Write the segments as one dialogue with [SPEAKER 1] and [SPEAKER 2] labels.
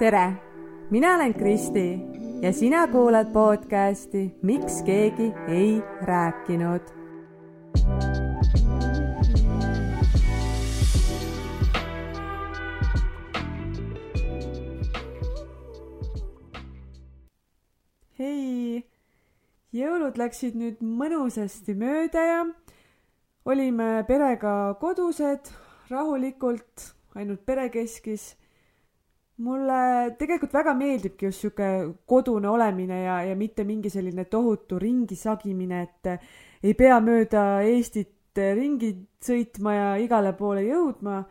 [SPEAKER 1] tere, mina olen Kristi ja sina kuulad podcasti Miks keegi ei rääkinud. hei, jõulud läksid nüüd mõnusasti mööda ja olime perega kodused rahulikult, ainult perekeskis mulle tegelikult väga meeldibki just sihuke kodune olemine ja, ja mitte mingi selline tohutu ringi sagimine, et ei pea mööda Eestit ringi sõitma ja igale poole jõudma,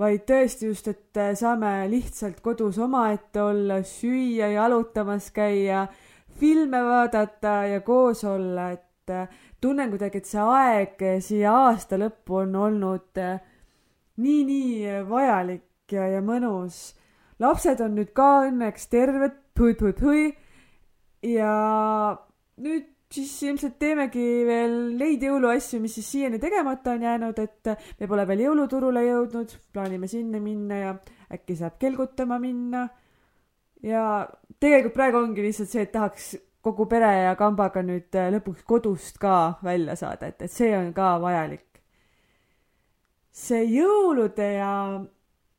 [SPEAKER 1] vaid tõesti just, et saame lihtsalt kodus omaette olla, süüa, jalutamas käia, filme vaadata ja koos olla, et tunnen kuidagi, et see aeg siia aasta lõppu on olnud nii-nii vajalik ja, ja mõnus lapsed on nüüd ka õnneks terved, pui-pui-pui. ja nüüd siis ilmselt teemegi veel neid jõuluasju, mis siis siiani tegemata on jäänud, et me pole veel jõuluturule jõudnud, plaanime sinna minna ja äkki saab kelgutama minna. ja tegelikult praegu ongi lihtsalt see, et tahaks kogu pere ja kambaga nüüd lõpuks kodust ka välja saada, et, et see on ka vajalik. see jõulude ja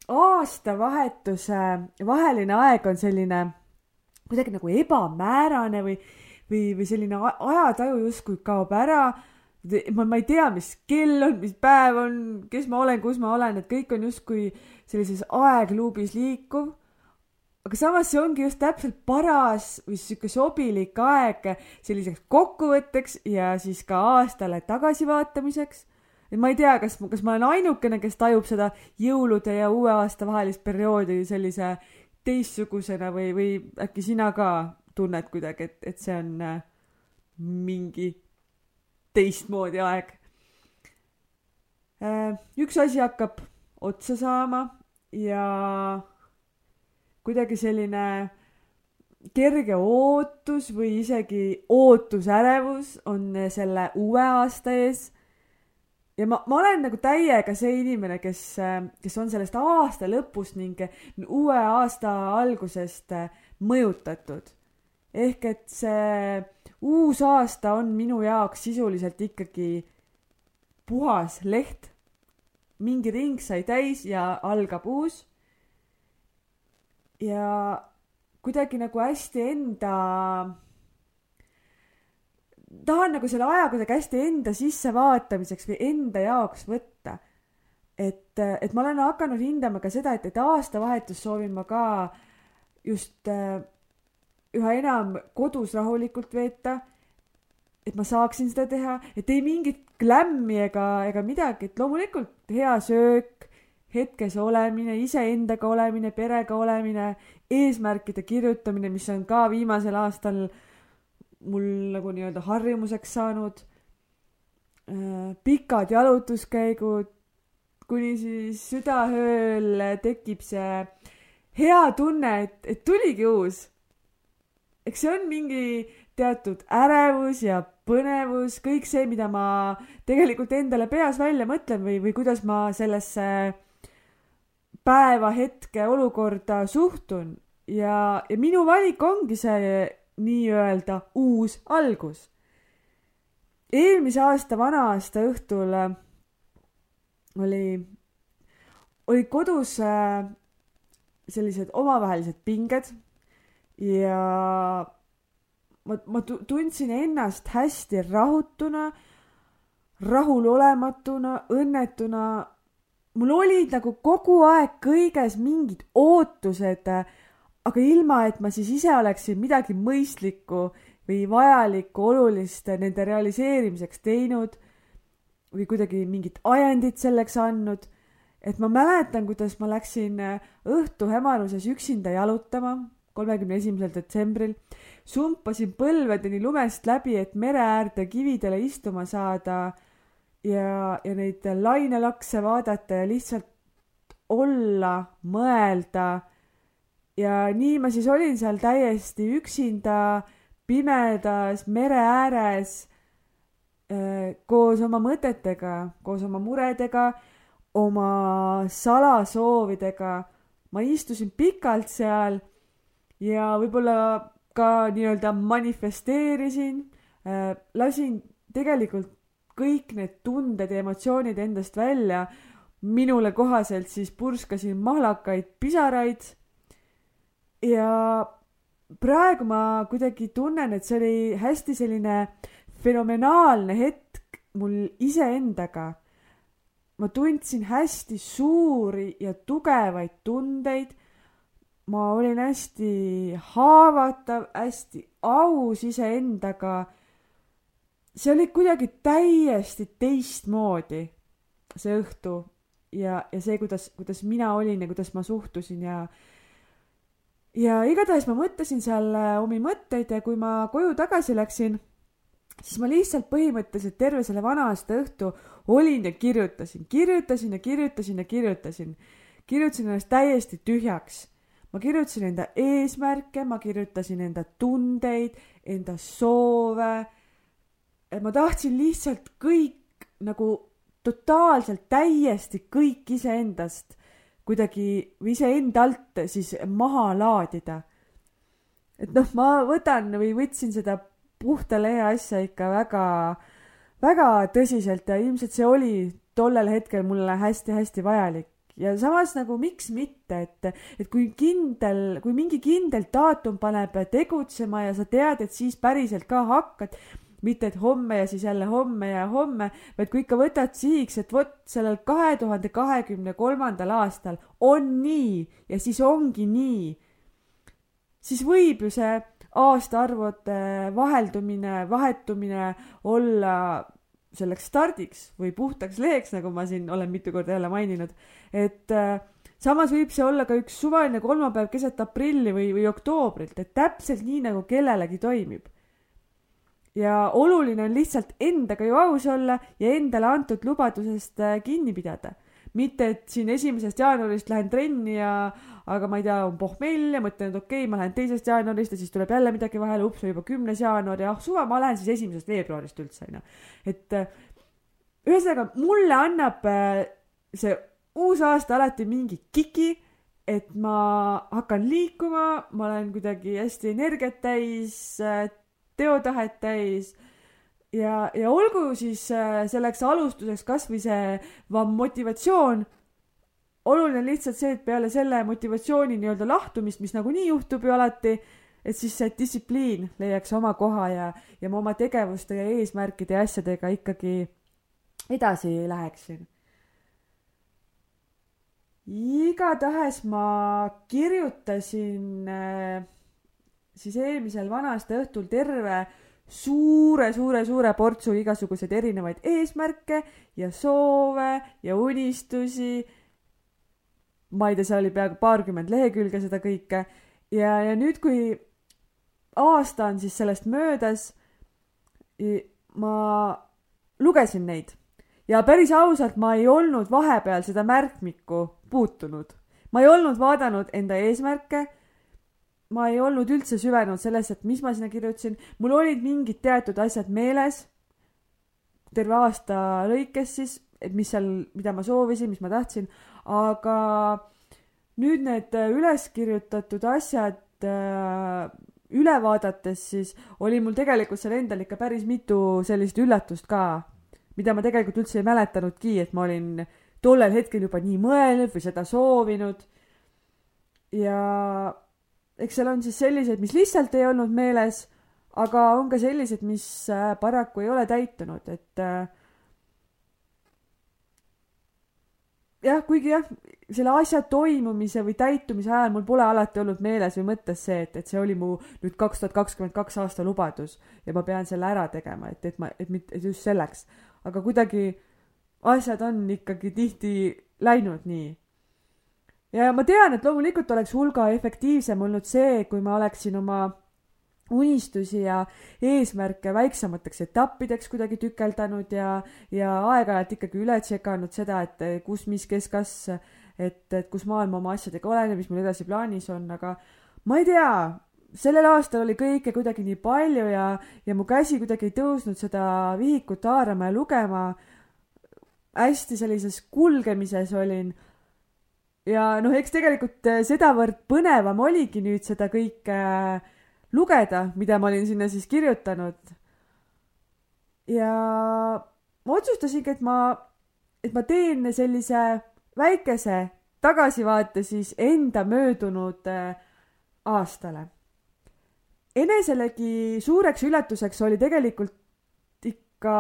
[SPEAKER 1] aastavahetuse vaheline aeg on selline kuidagi nagu ebamäärane või, või, või selline ajataju justkui kaob ära. ma, ma ei tea, mis kell on, mis päev on, kes ma olen, kus ma olen, et kõik on justkui sellises aegluubis liikuv. aga samas see ongi just täpselt paras või sihuke sobilik aeg selliseks kokkuvõtteks ja siis ka aastale tagasivaatamiseks et ma ei tea, kas, kas ma olen ainukene, kes tajub seda jõulude ja uue aasta vahelist perioodi sellise teistsugusena või, või äkki sina ka tunned kuidagi, et, et see on äh, mingi teistmoodi aeg äh,. üks asi hakkab otsa saama ja kuidagi selline kerge ootus või isegi ootusärevus on selle uue aasta ees ja ma, ma olen nagu täiega see inimene, kes, kes on sellest aasta lõpust ning uue aasta algusest mõjutatud. ehk et see uus aasta on minu jaoks sisuliselt ikkagi puhas leht. mingi ring sai täis ja algab uus. ja kuidagi nagu hästi enda tahan nagu selle aja kuidagi hästi enda sissevaatamiseks või enda jaoks võtta. et, et ma olen hakanud hindama ka seda, et, et aastavahetust soovin ma ka just äh, üha enam kodus rahulikult veeta. et ma saaksin seda teha, et ei mingit klämmi ega, ega midagi, et loomulikult hea söök, hetkes olemine, iseendaga olemine, perega olemine, eesmärkide kirjutamine, mis on ka viimasel aastal äh, mul nagu nii-öelda harjumuseks saanud. Äh, pikad jalutuskäigud, kuni siis südaööl tekib see hea tunne, et, et tuligi uus. eks see on mingi teatud ärevus ja põnevus, kõik see, mida ma tegelikult endale peas välja mõtlen või, või kuidas ma sellesse päeva, hetke, olukorda suhtun ja, ja minu valik ongi see nii-öelda uus algus. eelmise aasta vana-aasta õhtul äh, oli, olid kodus äh, sellised omavahelised pinged ja ma, ma tundsin ennast hästi rahutuna, rahulolematuna, õnnetuna. mul olid nagu kogu aeg kõiges mingid ootused äh, aga ilma, et ma siis ise oleksin midagi mõistlikku või vajalikku, olulist nende realiseerimiseks teinud või kuidagi mingit ajendit selleks andnud. et ma mäletan, kuidas ma läksin äh, õhtu hämaruses üksinda jalutama kolmekümne esimesel detsembril, sumpasin põlvedeni lumest läbi, et mere äärde kividele istuma saada ja, ja neid lainelakse vaadata ja lihtsalt olla, mõelda ja nii ma siis olin seal täiesti üksinda pimedas mere ääres äh, koos oma mõtetega, koos oma muredega, oma salasoovidega. ma istusin pikalt seal ja võib-olla ka nii-öelda manifesteerisin äh,, lasin tegelikult kõik need tunded ja emotsioonid endast välja. minule kohaselt siis purskasin mahlakaid pisaraid. Ja praegu ma kuidagi tunnen, et see oli hästi selline fenomenaalne hetk mul iseendaga. ma tundsin hästi suuri ja tugevaid tundeid. ma olin hästi haavatav, hästi aus iseendaga see oli kuidagi täiesti teistmoodi, see õhtu ja, ja see, kuidas, kuidas mina olin ja kuidas ma suhtusin ja ja igatahes ma mõtlesin seal äh, omi mõtteid ja kui ma koju tagasi läksin, siis ma lihtsalt põhimõtteliselt terve selle vana-aasta õhtu olin ja kirjutasin, kirjutasin ja kirjutasin ja kirjutasin. kirjutasin ennast täiesti tühjaks. ma kirjutasin enda eesmärke, ma kirjutasin enda tundeid, enda soove ma tahtsin lihtsalt kõik nagu totaalselt täiesti kõik iseendast kuidagi või iseendalt siis maha laadida. et noh, ma võtan või võtsin seda puhta lehe asja ikka väga, väga tõsiselt ja ilmselt see oli tollel hetkel mulle hästi-hästi vajalik ja samas nagu miks mitte, et, et kui kindel, kui mingi kindel daatum paneb tegutsema ja sa tead, et siis päriselt ka hakkad, mitte et homme ja siis jälle homme ja homme, vaid kui ikka võtad sihiks, et vot sellel kahe tuhande kahekümne kolmandal aastal on nii ja siis ongi nii, siis võib ju see aastaarvude vaheldumine, vahetumine olla selleks stardiks või puhtaks leheks, nagu ma siin olen mitu korda jälle maininud, et äh, samas võib see olla ka üks suvaline kolmapäev keset aprilli või, või oktoobrit, et täpselt nii, nagu kellelegi toimib ja oluline on lihtsalt endaga ju aus olla ja endale antud lubadusest äh, kinni pidada. mitte, et siin esimesest jaanuarist lähen trenni ja aga ma ei tea, on pohmell ja mõtlen, et okei okay,, ma lähen teisest jaanuarist ja siis tuleb jälle midagi vahele, ups, on juba kümnes jaanuar ja ah suva, ma lähen siis esimesest veebruarist üldse onju. et äh, ühesõnaga mulle annab äh, see uus aasta alati mingi kiki et ma hakkan liikuma, ma olen kuidagi hästi energiat täis, teotahet täis ja, ja olgu siis äh, selleks alustuseks kasvõi see motivatsioon. oluline lihtsalt see, et peale selle motivatsiooni nii-öelda lahtumist, mis nagunii juhtub ju alati, et siis see distsipliin leiaks oma koha ja, ja ma oma tegevuste ja eesmärkide ja asjadega ikkagi edasi läheksin. igatahes ma kirjutasin äh, siis eelmisel vana-aasta õhtul terve suure, suure, suure portsu igasuguseid erinevaid eesmärke ja soove ja unistusi. ma ei tea, seal oli peaaegu paarkümmend lehekülge seda kõike ja, ja nüüd, kui aasta on siis sellest möödas, ma lugesin neid ja päris ausalt, ma ei olnud vahepeal seda märkmikku puutunud. ma ei olnud vaadanud enda eesmärke ma ei olnud üldse süvenenud sellesse, et mis ma sinna kirjutasin, mul olid mingid teatud asjad meeles, terve aasta lõikes siis, et mis seal, mida ma soovisin, mis ma tahtsin, aga nüüd need üles kirjutatud asjad äh, üle vaadates siis oli mul tegelikult seal endal ikka päris mitu sellist üllatust ka, mida ma tegelikult üldse ei mäletanudki, et ma olin tollel hetkel juba nii mõelnud või seda soovinud. ja eks seal on siis selliseid, mis lihtsalt ei olnud meeles, aga on ka sellised, mis äh, paraku ei ole täitunud, et äh, jah, kuigi jah, selle asja toimumise või täitumise ajal mul pole alati olnud meeles või mõttes see, et, et see oli mu nüüd kaks tuhat kakskümmend kaks aasta lubadus ja ma pean selle ära tegema, et, et ma, et mitte, just selleks. aga kuidagi asjad on ikkagi tihti läinud nii ja ma tean, et loomulikult oleks hulga efektiivsem olnud see, kui ma oleksin oma unistusi ja eesmärke väiksemateks etappideks kuidagi tükeldanud ja, ja aeg-ajalt ikkagi üle tšekanud seda, et kus, mis, kes, kas, et, et kus maailma oma asjadega olen ja mis mul edasi plaanis on, aga ma ei tea, sellel aastal oli kõike kuidagi nii palju ja, ja mu käsi kuidagi ei tõusnud seda vihikut haarama ja lugema. hästi sellises kulgemises olin ja noh, eks tegelikult sedavõrd põnevam oligi nüüd seda kõike lugeda, mida ma olin sinna siis kirjutanud. ja ma otsustasingi, et ma, et ma teen sellise väikese tagasivaate siis enda möödunud aastale eneselegi suureks üllatuseks oli tegelikult ikka,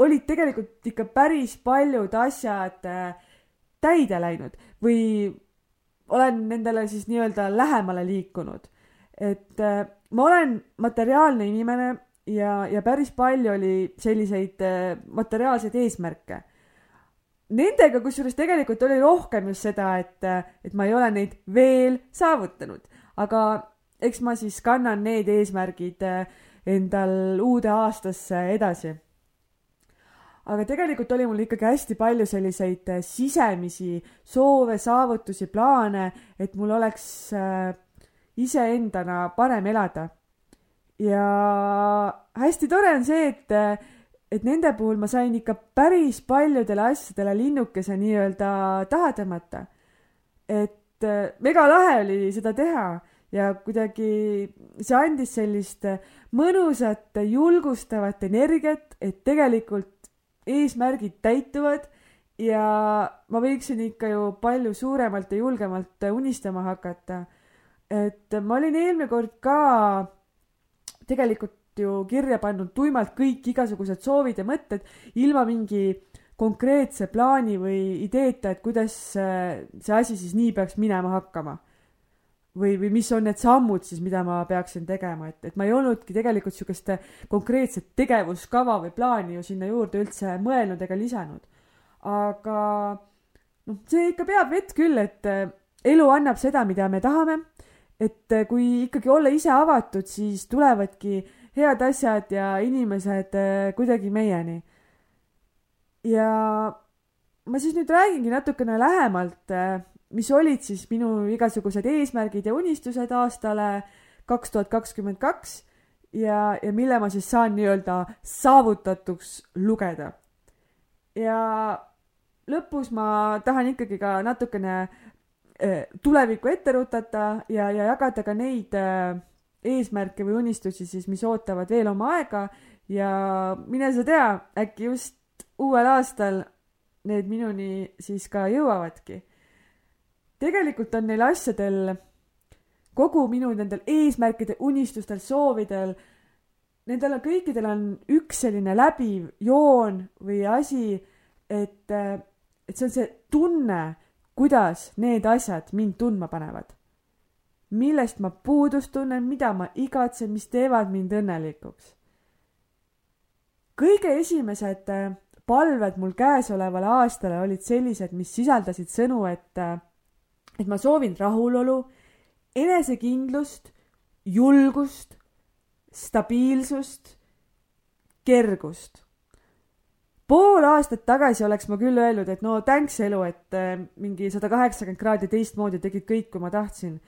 [SPEAKER 1] olid tegelikult ikka päris paljud asjad äh, täide läinud või olen nendele siis nii-öelda lähemale liikunud. et äh, ma olen materiaalne inimene ja, ja päris palju oli selliseid äh, materiaalseid eesmärke. Nendega kusjuures tegelikult oli rohkem just seda, et, et ma ei ole neid veel saavutanud, aga eks ma siis kannan need eesmärgid äh, endal uude aastasse edasi. Aga tegelikult oli mul ikkagi hästi palju selliseid äh, sisemisi soove, saavutusi, plaane, et mul oleks äh, iseendana parem elada. ja hästi tore on see, et, et nende puhul ma sain ikka päris paljudele asjadele linnukese nii-öelda taha tõmmata. et mega lahe oli seda teha ja kuidagi see andis sellist mõnusat julgustavat energiat, et tegelikult eesmärgid täituvad ja ma võiksin ikka ju palju suuremalt ja julgemalt unistama hakata. et ma olin eelmine kord ka tegelikult ju kirja pannud tuimalt kõik igasugused soovid ja mõtted ilma mingi konkreetse plaani või ideeta, et kuidas see asi siis nii peaks minema hakkama või, või mis on need sammud siis, mida ma peaksin tegema, et, et ma ei olnudki tegelikult sihukest konkreetset tegevuskava või plaani ju sinna juurde üldse mõelnud ega lisanud. aga noh, see ikka peab vett küll, et eh, elu annab seda, mida me tahame. et eh, kui ikkagi olla ise avatud, siis tulevadki head asjad ja inimesed eh, kuidagi meieni. ja ma siis nüüd räägingi natukene lähemalt mis olid siis minu igasugused eesmärgid ja unistused aastale kaks tuhat kakskümmend kaks ja, ja mille ma siis saan nii-öelda saavutatuks lugeda. ja lõpus ma tahan ikkagi ka natukene eh, tulevikku ette rutata ja, ja jagada ka neid eh, eesmärke või unistusi siis, mis ootavad veel oma aega ja mine sa tea, äkki just uuel aastal need minuni siis ka jõuavadki tegelikult on neil asjadel, kogu minu nendel eesmärkidel, unistustel, soovidel, nendel on kõikidel on üks selline läbiv joon või asi, et, et see on see tunne, kuidas need asjad mind tundma panevad. millest ma puudust tunnen, mida ma igatsen, mis teevad mind õnnelikuks. kõige esimesed palved mul käesolevale aastale olid sellised, mis sisaldasid sõnu, et et ma soovin rahulolu, enesekindlust, julgust, stabiilsust, kergust. pool aastat tagasi oleks ma küll öelnud, et no thanks elu, et äh, mingi sada kaheksakümmend kraadi teistmoodi tegid kõik, kui ma tahtsin.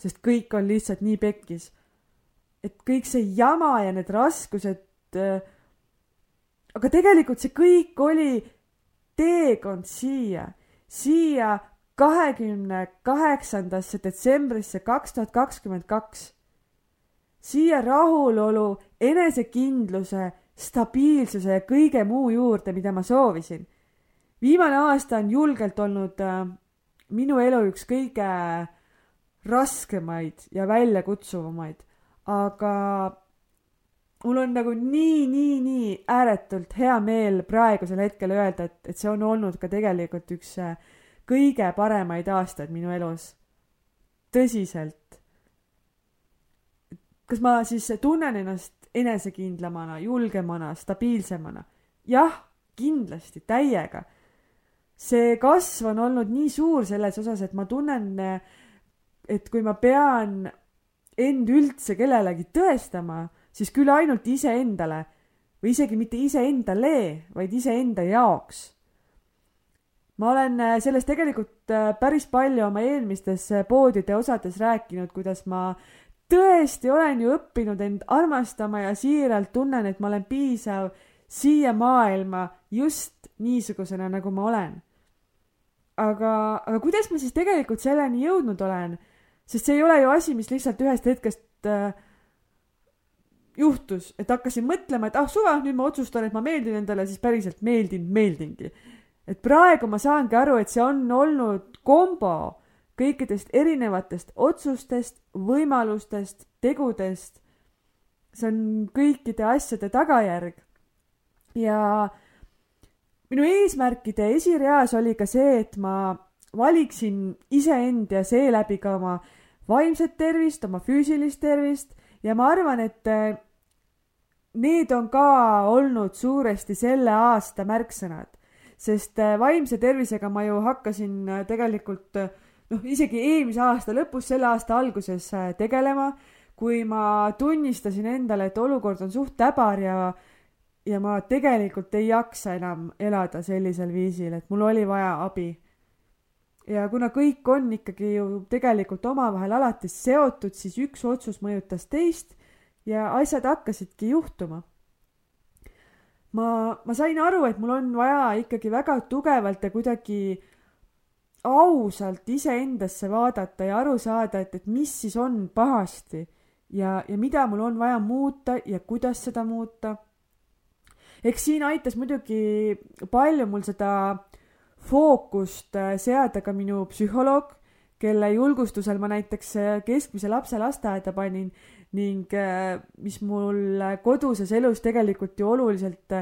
[SPEAKER 1] sest kõik on lihtsalt nii pekkis. et kõik see jama ja need raskused äh,. aga tegelikult see kõik oli teekond siia, siia kahekümne kaheksandasse detsembrisse kaks tuhat kakskümmend kaks. siia rahulolu, enesekindluse, stabiilsuse ja kõige muu juurde, mida ma soovisin. viimane aasta on julgelt olnud äh, minu elu üks kõige raskemaid ja väljakutsuvamaid, aga mul on nagu nii, nii, nii ääretult hea meel praegusel hetkel öelda, et, et see on olnud ka tegelikult üks äh, kõige paremaid aastaid minu elus. tõsiselt. kas ma siis tunnen ennast enesekindlamana, julgemana, stabiilsemana? jah, kindlasti, täiega. see kasv on olnud nii suur selles osas, et ma tunnen, et kui ma pean end üldse kellelegi tõestama, siis küll ainult iseendale või isegi mitte iseendale, vaid iseenda jaoks ma olen äh, sellest tegelikult äh, päris palju oma eelmistes äh, poodide osades rääkinud, kuidas ma tõesti olen ju õppinud end armastama ja siiralt tunnen, et ma olen piisav siia maailma just niisugusena, nagu ma olen. aga, aga kuidas ma siis tegelikult selleni jõudnud olen? sest see ei ole ju asi, mis lihtsalt ühest hetkest äh, juhtus, et hakkasin mõtlema, et ah suva, nüüd ma otsustan, et ma meeldin endale, siis päriselt meeldin, meeldingi. Et praegu ma saangi aru, et see on olnud kombo kõikidest erinevatest otsustest, võimalustest, tegudest. see on kõikide asjade tagajärg. ja minu eesmärkide esireas oli ka see, et ma valiksin iseend ja seeläbi ka oma vaimset tervist, oma füüsilist tervist ja ma arvan, et eh, need on ka olnud suuresti selle aasta märksõnad, sest eh, vaimse tervisega ma ju hakkasin eh, tegelikult noh, isegi eelmise aasta lõpus, selle aasta alguses tegelema, kui ma tunnistasin endale, et olukord on suht täbar ja ja ma tegelikult ei jaksa enam elada sellisel viisil, et mul oli vaja abi ja kuna kõik on ikkagi ju tegelikult omavahel alati seotud, siis üks otsus mõjutas teist ja asjad hakkasidki juhtuma. Ma, ma sain aru, et mul on vaja ikkagi väga tugevalt ja kuidagi ausalt iseendasse vaadata ja aru saada, et, et mis siis on pahasti ja, ja mida mul on vaja muuta ja kuidas seda muuta. eks siin aitas muidugi palju mul seda fookust äh, seada ka minu psühholoog, kelle julgustusel ma näiteks äh, keskmise lapse lasteaeda panin ning äh, mis mul koduses elus tegelikult ju oluliselt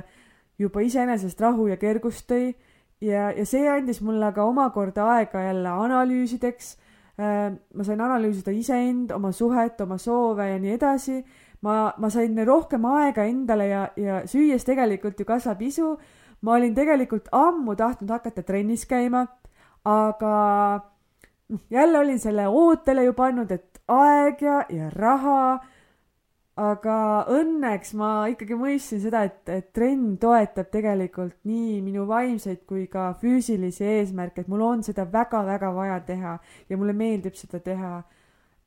[SPEAKER 1] juba iseenesest rahu ja kergust tõi ja, ja see andis mulle ka omakorda aega jälle analüüsideks. ma sain analüüsida iseend, oma suhet, oma soove ja nii edasi. ma, ma sain rohkem aega endale ja, ja süües tegelikult ju kasvab isu ma olin tegelikult ammu tahtnud hakata trennis käima, aga noh, jälle olin selle ootele ju pannud, et aeg ja, ja raha. aga õnneks ma ikkagi mõistsin seda, et, et trenn toetab tegelikult nii minu vaimseid kui ka füüsilisi eesmärke, et mul on seda väga-väga vaja teha ja mulle meeldib seda teha.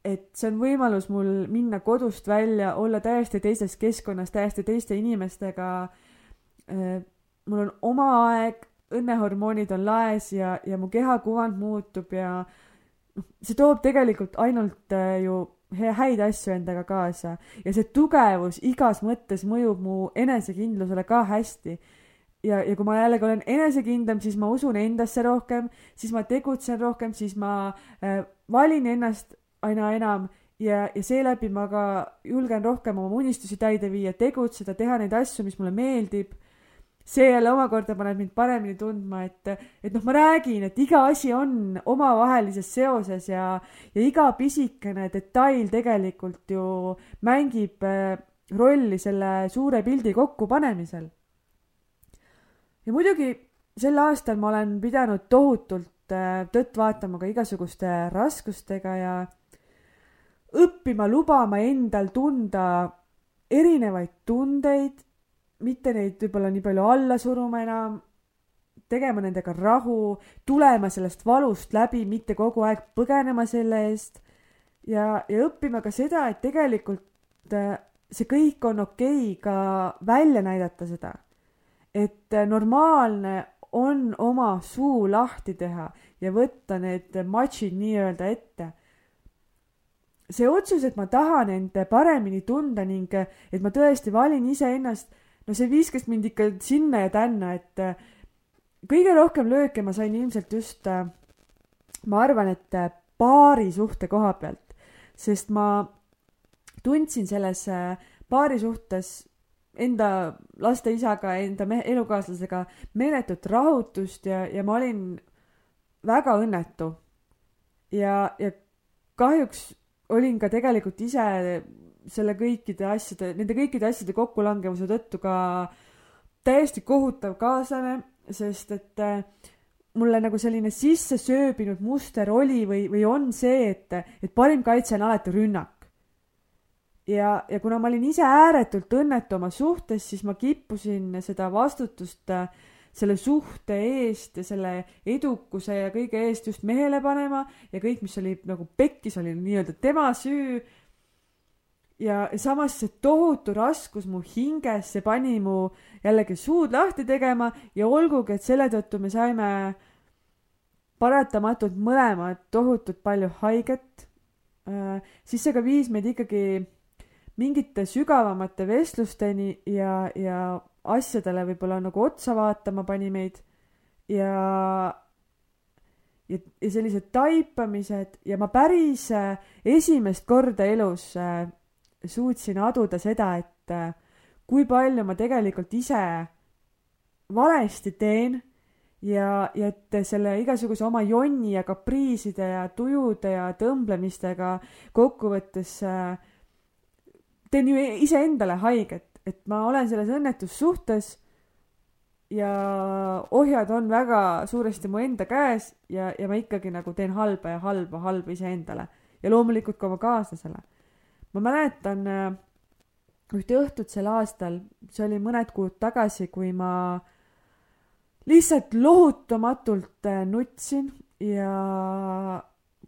[SPEAKER 1] Et see on võimalus mul minna kodust välja, olla täiesti teises keskkonnas, täiesti teiste inimestega. Äh, mul on oma aeg, õnnehormoonid on laes ja, ja mu kehakuvand muutub ja noh, see toob tegelikult ainult äh, ju häid asju endaga kaasa ja see tugevus igas mõttes mõjub mu enesekindlusele ka hästi. ja, ja kui ma jällegi olen enesekindlam, siis ma usun endasse rohkem, siis ma tegutsen rohkem, siis ma äh, valin ennast aina enam ja, ja seeläbi ma ka julgen rohkem oma unistusi täide viia, tegutseda, teha neid asju, mis mulle meeldib see jälle omakorda paneb mind paremini tundma, et, et noh, ma räägin, et iga asi on omavahelises seoses ja, ja iga pisikene detail tegelikult ju mängib äh, rolli selle suure pildi kokkupanemisel. ja muidugi sel aastal ma olen pidanud tohutult äh, tõtt vaatama ka igasuguste raskustega ja õppima lubama endal tunda erinevaid tundeid mitte neid võib-olla nii palju alla suruma enam, tegema nendega rahu, tulema sellest valust läbi, mitte kogu aeg põgenema selle eest ja, ja õppima ka seda, et tegelikult äh, see kõik on okei okay ka välja näidata seda. et äh, normaalne on oma suu lahti teha ja võtta need matšid nii-öelda ette. see otsus, et ma tahan end paremini tunda ning et ma tõesti valin iseennast no see viskas mind ikka sinna ja tänna, et äh, kõige rohkem lööke ma sain ilmselt just, äh, ma arvan, et äh, paari suhte koha pealt, sest ma tundsin selles paari suhtes enda laste isaga, enda mehe, elukaaslasega meeletut rahutust ja, ja ma olin väga õnnetu. ja, ja kahjuks olin ka tegelikult ise selle kõikide asjade, nende kõikide asjade kokkulangevuse tõttu ka täiesti kohutav kaaslane, sest et äh, mulle nagu selline sisse sööbinud muster oli või, või on see, et, et parim kaitse on alati rünnak. ja, ja kuna ma olin ise ääretult õnnetu oma suhtes, siis ma kippusin seda vastutust äh, selle suhte eest ja selle edukuse ja kõige eest just mehele panema ja kõik, mis oli nagu pekkis, oli nii-öelda tema süü ja samas see tohutu raskus mu hinges, see pani mu jällegi suud lahti tegema ja olgugi, et selle tõttu me saime paratamatult mõlemad tohutult palju haiget. Äh,, siis see ka viis meid ikkagi mingite sügavamate vestlusteni ja, ja asjadele võib-olla nagu otsa vaatama pani meid. Ja ja, ja sellised taipamised ja ma päris äh, esimest korda elus äh, suutsin aduda seda, et äh, kui palju ma tegelikult ise valesti teen ja, ja et selle igasuguse oma jonni ja kapriiside ja tujude ja tõmblemistega kokkuvõttes äh, teen ju iseendale haiget, et ma olen selles õnnetussuhtes ja ohjad on väga suuresti mu enda käes ja, ja ma ikkagi nagu teen halba ja halba, halba iseendale ja loomulikult ka oma kaaslasele. Ma mäletan äh, ühte õhtut sel aastal, see oli mõned kuud tagasi, kui ma lihtsalt lohutamatult äh, nutsin ja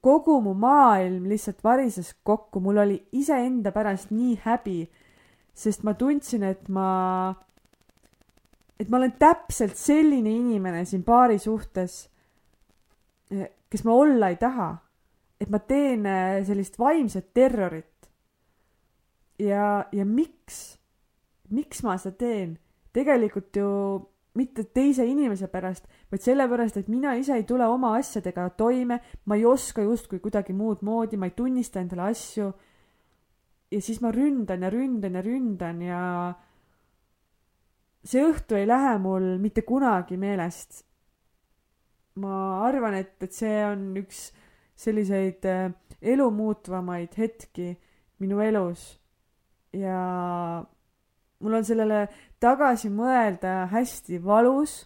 [SPEAKER 1] kogu mu maailm lihtsalt varises kokku, mul oli iseenda pärast nii häbi, sest ma tundsin, et ma et ma olen täpselt selline inimene siin paari suhtes, eh, kes ma olla ei taha. et ma teen sellist vaimset terrorit. Ja, ja miks, miks ma seda teen? tegelikult ju mitte teise inimese pärast, vaid sellepärast, et mina ise ei tule oma asjadega toime, ma ei oska justkui kuidagi muud moodi, ma ei tunnista endale asju. ja siis ma ründan ja ründan ja ründan ja see õhtu ei lähe mul mitte kunagi meelest. ma arvan, et, et see on üks selliseid äh, elu muutvamaid hetki minu elus ja mul on sellele tagasi mõelda hästi valus.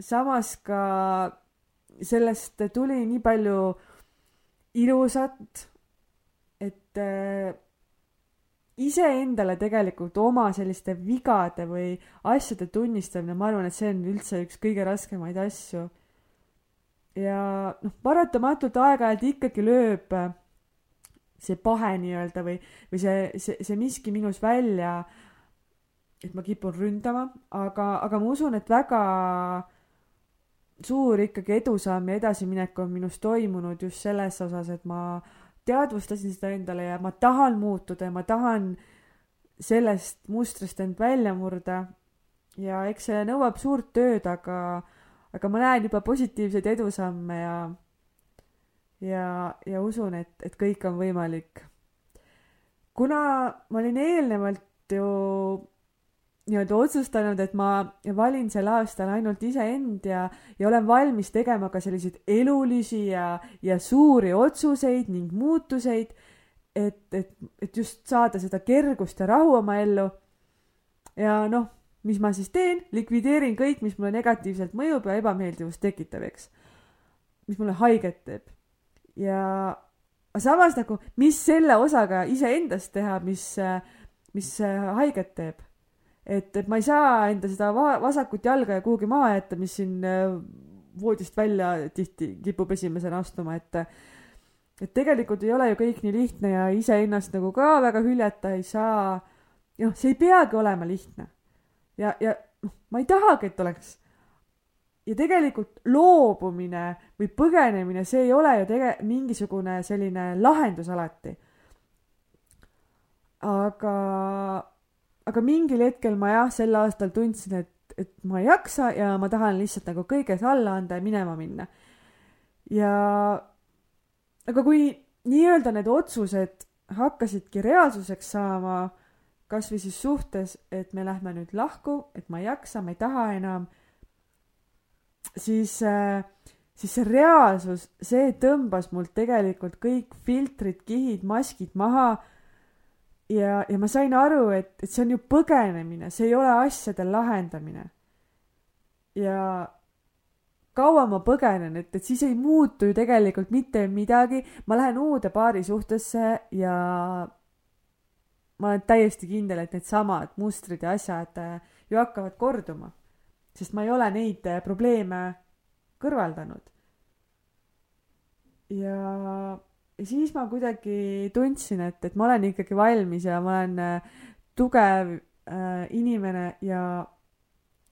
[SPEAKER 1] samas ka sellest tuli nii palju ilusat, et äh, iseendale tegelikult oma selliste vigade või asjade tunnistamine, ma arvan, et see on üldse üks kõige raskemaid asju. ja noh, paratamatult aeg-ajalt ikkagi lööb äh, see pahe nii-öelda või, või see, see, see miski minus välja, et ma kipun ründama, aga, aga ma usun, et väga suur ikkagi edusamm ja edasiminek on minus toimunud just selles osas, et ma teadvustasin seda endale ja ma tahan muutuda ja ma tahan sellest mustrist end välja murda. ja eks see nõuab suurt tööd, aga, aga ma näen juba positiivseid edusamme ja, ja, ja usun, et, et kõik on võimalik. kuna ma olin eelnevalt ju nii-öelda otsustanud, et ma valin sel aastal ainult iseend ja, ja olen valmis tegema ka selliseid elulisi ja, ja suuri otsuseid ning muutuseid, et, et, et just saada seda kergust ja rahu oma ellu. ja noh, mis ma siis teen, likvideerin kõik, mis mulle negatiivselt mõjub ja ebameeldivust tekitab, eks. mis mulle haiget teeb. Ja samas nagu, mis selle osaga iseendast teha, mis, mis haiget teeb et, et ma ei saa enda seda va vasakut jalga ja kuhugi maha jätta, mis siin äh, voodist välja tihti kipub esimesena astuma, et et tegelikult ei ole ju kõik nii lihtne ja iseennast nagu ka väga hüljata ei saa. noh, see ei peagi olema lihtne. ja, ja noh, ma ei tahagi, et oleks. Ja tegelikult loobumine või põgenemine, see ei ole ju tege-, mingisugune selline lahendus alati. aga aga mingil hetkel ma jah, sel aastal tundsin, et, et ma ei jaksa ja ma tahan lihtsalt nagu kõiges alla anda ja minema minna. ja aga kui nii-öelda need otsused hakkasidki reaalsuseks saama, kasvõi siis suhtes, et me lähme nüüd lahku, et ma ei jaksa, ma ei taha enam, siis äh, siis see reaalsus, see tõmbas mult tegelikult kõik filtrid, kihid, maskid maha ja, ja ma sain aru, et, et see on ju põgenemine, see ei ole asjade lahendamine. ja kaua ma põgenen, et, et siis ei muutu ju tegelikult mitte midagi, ma lähen uude paari suhtesse ja ma olen täiesti kindel, et needsamad mustrid ja asjad äh, ju hakkavad korduma. Sest ma ei ole neid äh, probleeme kõrvaldanud. ja ja siis ma kuidagi tundsin, et, et ma olen ikkagi valmis ja ma olen äh, tugev äh, inimene ja,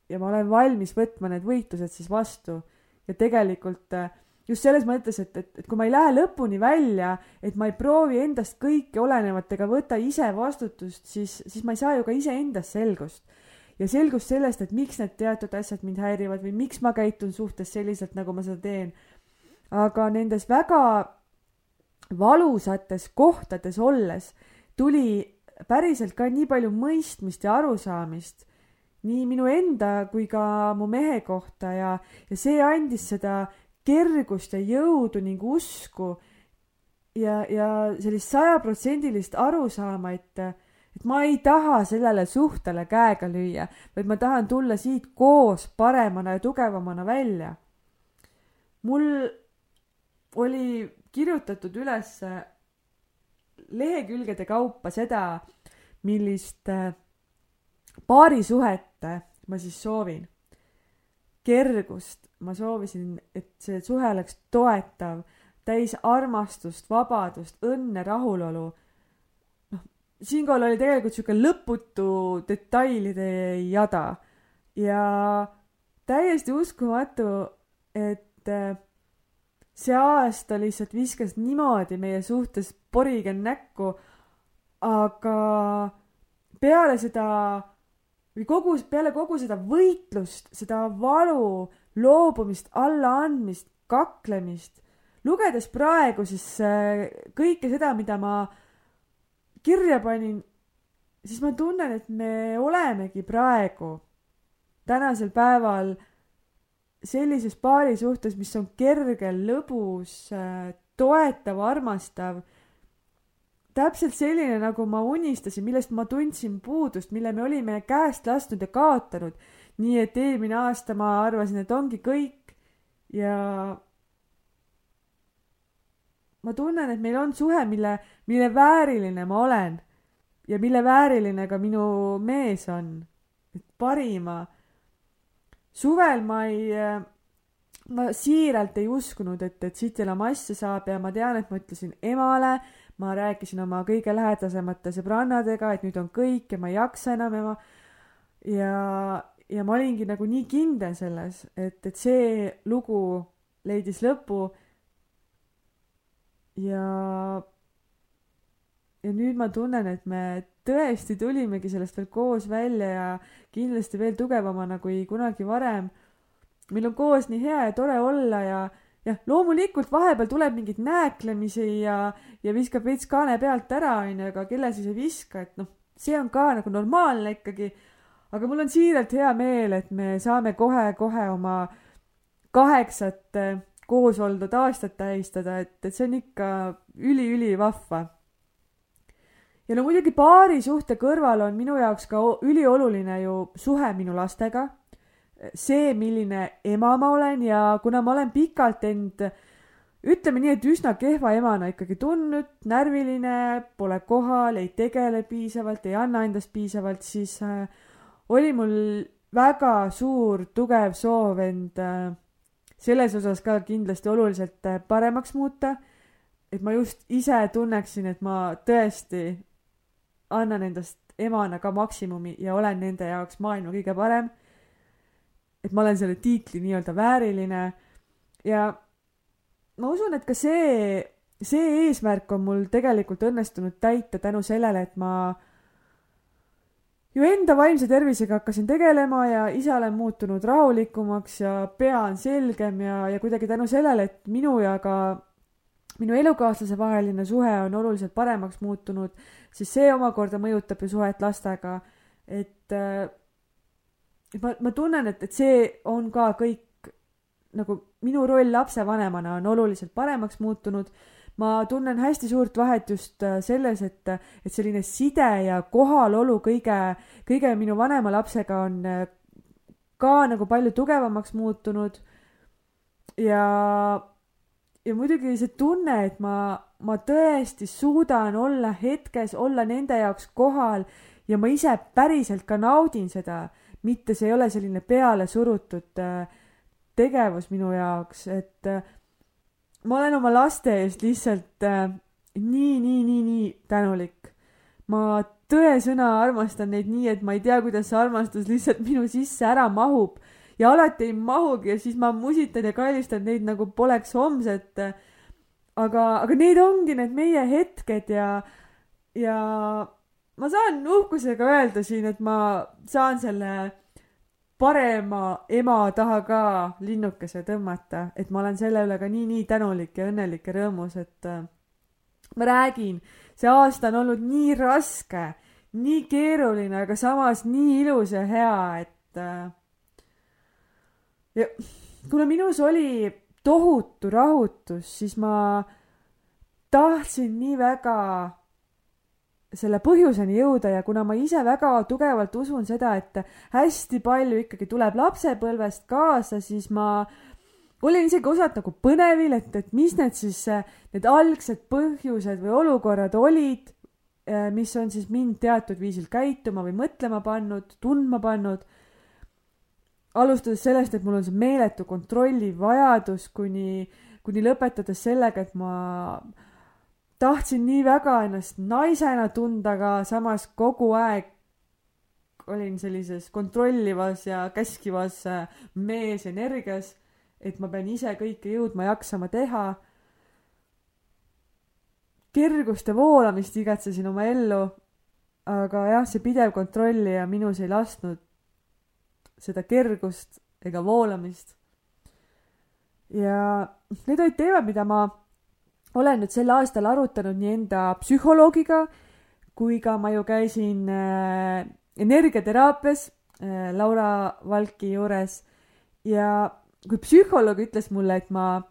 [SPEAKER 1] ja ma olen valmis võtma need võitlused siis vastu. ja tegelikult äh, just selles mõttes, et, et, et kui ma ei lähe lõpuni välja, et ma ei proovi endast kõike olenevat ega võta ise vastutust, siis, siis ma ei saa ju ka iseendas selgust. Ja selgust sellest, et miks need teatud asjad mind häirivad või miks ma käitun suhtes selliselt, nagu ma seda teen. aga nendes väga valusates kohtades olles tuli päriselt ka nii palju mõistmist ja arusaamist nii minu enda kui ka mu mehe kohta ja, ja see andis seda kergust ja jõudu ning usku ja, ja sellist sajaprotsendilist arusaama, et, et ma ei taha sellele suhtele käega lüüa, vaid ma tahan tulla siit koos paremana ja tugevamana välja. mul oli kirjutatud üles lehekülgede kaupa seda, millist paarisuhet ma siis soovin. kergust, ma soovisin, et see suhe oleks toetav, täis armastust, vabadust, õnne, rahulolu. Siinkohal oli tegelikult sihuke lõputu detailide jada. Ja täiesti uskumatu, et äh, see aasta lihtsalt viskas niimoodi meie suhtes porigen näkku, aga peale seda või kogu, peale kogu seda võitlust, seda valu, loobumist, allaandmist, kaklemist, lugedes praegu siis äh, kõike seda, mida ma kirja panin, siis ma tunnen, et me olemegi praegu, tänasel päeval sellises paari suhtes, mis on kergel, lõbus, äh, toetav, armastav täpselt selline, nagu ma unistasin, millest ma tundsin puudust, mille me olime käest lasknud ja kaotanud. nii et eelmine aasta ma arvasin, et ongi kõik ja ma tunnen, et meil on suhe, mille, mille vääriline ma olen ja mille vääriline ka minu mees on. et parima. suvel ma ei, ma siiralt ei uskunud, et, et siit enam asja saab ja ma tean, et ma ütlesin emale ma rääkisin oma kõige lähedasemate sõbrannadega, et nüüd on kõik ja ma ei jaksa enam ja ma ja, ja ma olingi nagu nii kindel selles, et, et see lugu leidis lõpu. Ja, ja nüüd ma tunnen, et me tõesti tulimegi sellest veel koos välja ja kindlasti veel tugevamana kui kunagi varem. meil on koos nii hea ja tore olla ja jah, loomulikult vahepeal tuleb mingeid nääklemisi ja, ja viskab veits kaane pealt ära, onju, aga kelle siis ei viska, et noh, see on ka nagu normaalne ikkagi. aga mul on siiralt hea meel, et me saame kohe-kohe oma kaheksat koos oldud aastat tähistada, et, et see on ikka üliülivahva. ja no muidugi paari suhte kõrval on minu jaoks ka ülioluline ju suhe minu lastega see, milline ema ma olen ja kuna ma olen pikalt end ütleme nii, et üsna kehva emana ikkagi tundnud, närviline, pole kohal, ei tegele piisavalt, ei anna endast piisavalt, siis äh, oli mul väga suur tugev soov end äh, selles osas ka kindlasti oluliselt äh, paremaks muuta. et ma just ise tunneksin, et ma tõesti annan endast emana ka maksimumi ja olen nende jaoks maailma kõige parem et ma olen selle tiitli nii-öelda vääriline ja ma usun, et ka see, see eesmärk on mul tegelikult õnnestunud täita tänu sellele, et ma ju enda vaimse tervisega hakkasin tegelema ja ise olen muutunud rahulikumaks ja pea on selgem ja, ja kuidagi tänu sellele, et minu ja ka minu elukaaslase vaheline suhe on oluliselt paremaks muutunud, siis see omakorda mõjutab ju suhet lastega. et ma, ma tunnen, et, et see on ka kõik nagu minu roll lapsevanemana on oluliselt paremaks muutunud. Ma tunnen hästi suurt vahet just äh, selles, et, et selline side ja kohalolu kõige, kõige minu vanema lapsega on äh, ka nagu palju tugevamaks muutunud. ja, ja muidugi see tunne, et ma, ma tõesti suudan olla hetkes, olla nende jaoks kohal ja ma ise päriselt ka naudin seda mitte see ei ole selline pealesurutud äh, tegevus minu jaoks, et ma olen oma laste eest lihtsalt äh, nii, nii, nii, nii tänulik. ma tõesõna armastan neid nii, et ma ei tea, kuidas see armastus lihtsalt minu sisse ära mahub ja alati ei mahugi ja siis ma musitan ja kallistan neid nagu poleks homset. aga, aga need ongi need meie hetked ja, ja ma saan uhkusega öelda siin, et ma saan selle parema ema taha ka linnukese tõmmata, et ma olen selle üle ka nii-nii tänulik ja õnnelik ja rõõmus, et äh, ma räägin, see aasta on olnud nii raske nii keeruline, aga samas nii ilus ja hea, et äh, ja kuna minus oli tohutu rahutus, siis ma tahtsin nii väga selle põhjuseni jõuda ja kuna ma ise väga tugevalt usun seda, et hästi palju ikkagi tuleb lapsepõlvest kaasa, siis ma olin isegi osalt nagu põnevil, et, et mis need siis, need algsed põhjused või olukorrad olid, Äh, mis on siis mind teatud viisil käituma või mõtlema pannud, tundma pannud. alustades sellest, et mul on see meeletu kontrolli vajadus, kuni, kuni lõpetades sellega, et ma tahtsin nii väga ennast naisena tunda, aga samas kogu aeg olin sellises kontrollivas ja käskivas äh, meesenergias, et ma pean ise kõike jõudma jaksama teha kerguste voolamist igatsesin oma ellu, aga jah, see pidev kontrollija minus ei lasknud seda kergust ega voolamist. ja need olid teemad, mida ma olen nüüd sel aastal arutanud nii enda psühholoogiga kui ka ma ju käisin äh, energiateraapias äh, Laura Valki juures. Ja kui psühholoog ütles mulle, et ma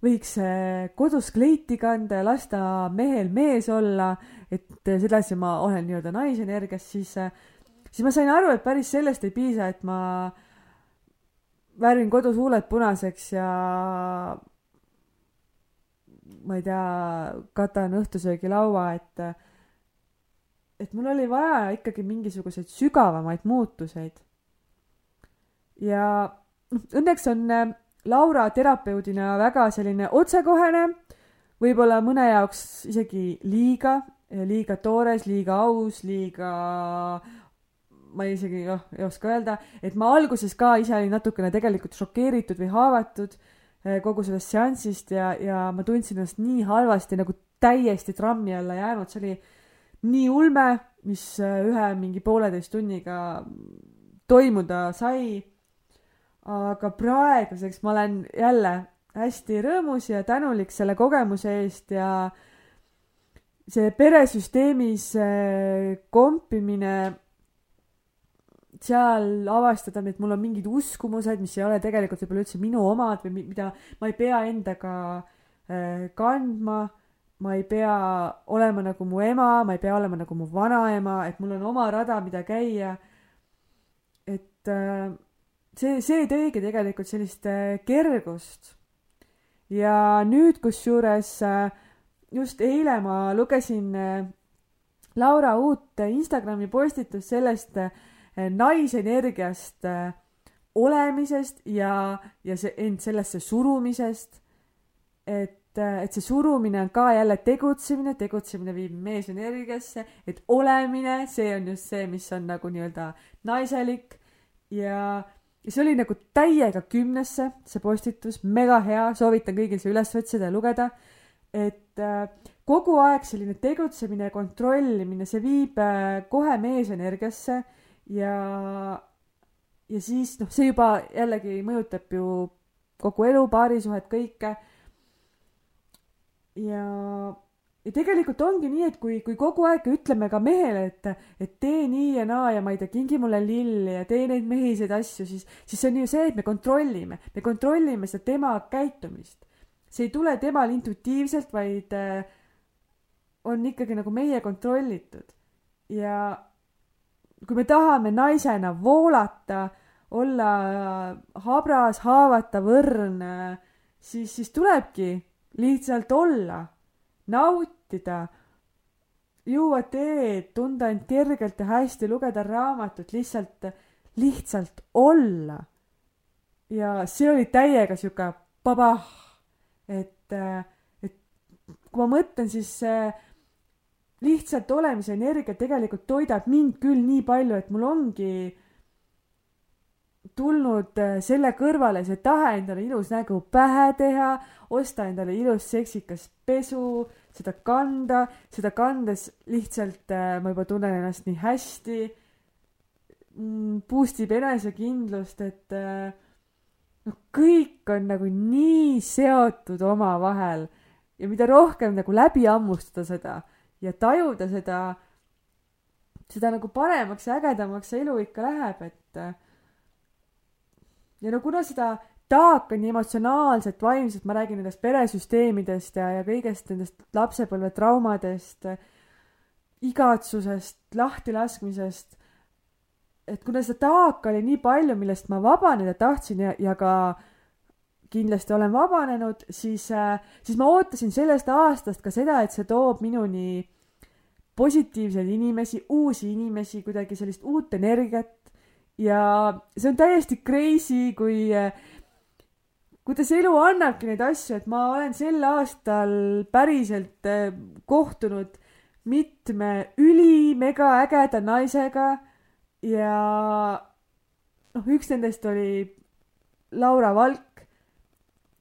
[SPEAKER 1] võiks äh, kodus kleiti kanda ja lasta mehel mees olla, et äh, sedasi ma olen nii-öelda naisenergias, siis, äh, siis ma sain aru, et päris sellest ei piisa, et ma värvin kodus huuled punaseks ja ma ei tea, katan õhtusöögilaua, et et mul oli vaja ikkagi mingisuguseid sügavamaid muutuseid. ja noh, õnneks on Laura terapeudina väga selline otsekohene, võib-olla mõne jaoks isegi liiga, liiga toores, liiga aus, liiga ma isegi noh, ei oska öelda, et ma alguses ka ise olin natukene tegelikult šokeeritud või haavatud kogu sellest seansist ja, ja ma tundsin ennast nii halvasti, nagu täiesti trammi alla jäänud, see oli nii ulme, mis eh, ühe mingi pooleteist tunniga toimuda sai. Aga praeguseks ma olen jälle hästi rõõmus ja tänulik selle kogemuse eest ja see peresüsteemis kompimine, seal avastada, et mul on mingid uskumused, mis ei ole tegelikult võib-olla üldse minu omad või mida ma ei pea endaga äh, kandma, ma ei pea olema nagu mu ema, ma ei pea olema nagu mu vanaema, et mul on oma rada, mida käia. et äh, see, see tõigi tegelikult sellist äh, kergust. ja nüüd, kusjuures just eile ma lugesin Laura uut Instagrami postitust sellest naisenergiast olemisest ja, ja see end sellesse surumisest. et, et see surumine on ka jälle tegutsemine, tegutsemine viib meesenergiasse, et olemine, see on just see, mis on nagu nii-öelda naiselik ja ja see oli nagu täiega kümnesse, see postitus, mega hea, soovitan kõigil see üles otsida ja lugeda. et äh, kogu aeg selline tegutsemine ja kontrollimine, see viib äh, kohe meesenergiasse ja, ja siis noh, see juba jällegi mõjutab ju kogu elu, paarisuhet, kõike. ja ja tegelikult ongi nii, et kui, kui kogu aeg ütleme ka mehele, et, et tee nii ja naa ja ma ei tea, kingi mulle lilli ja tee neid mehiseid asju, siis, siis see on ju see, et me kontrollime, me kontrollime seda tema käitumist. see ei tule temal intuitiivselt, vaid äh, on ikkagi nagu meie kontrollitud. ja kui me tahame naisena voolata, olla habras, haavatav, õrn, siis, siis tulebki lihtsalt olla nautida, juua teed, tunda end kergelt ja hästi, lugeda raamatut, lihtsalt, lihtsalt olla. ja see oli täiega sihuke pabah, et, et kui ma mõtlen, siis see lihtsalt olemise energia tegelikult toidab mind küll nii palju, et mul ongi tulnud äh, selle kõrvale see tahe endale ilus nägu pähe teha, osta endale ilus seksikas pesu, seda kanda, seda kandes lihtsalt äh, ma juba tunnen ennast nii hästi, mm, boost ib enesekindlust, et noh, kõik on nagu nii seotud omavahel ja mida rohkem nagu läbi hammustada seda ja tajuda seda, seda nagu paremaks ja ägedamaks see elu ikka läheb, et ja no kuna seda taaka nii emotsionaalselt, vaimselt, ma räägin nendest peresüsteemidest ja, ja kõigest nendest lapsepõlve traumadest, igatsusest, lahtilaskmisest, et kuna seda taaka oli nii palju, millest ma vabaneda tahtsin ja, ja ka kindlasti olen vabanenud, siis, siis ma ootasin sellest aastast ka seda, et see toob minuni positiivseid inimesi, uusi inimesi, kuidagi sellist uut energiat. Ja see on täiesti crazy, kui, kuidas elu annabki neid asju, et ma olen sel aastal päriselt eh, kohtunud mitme ülimega ägeda naisega ja noh, üks nendest oli Laura Valk,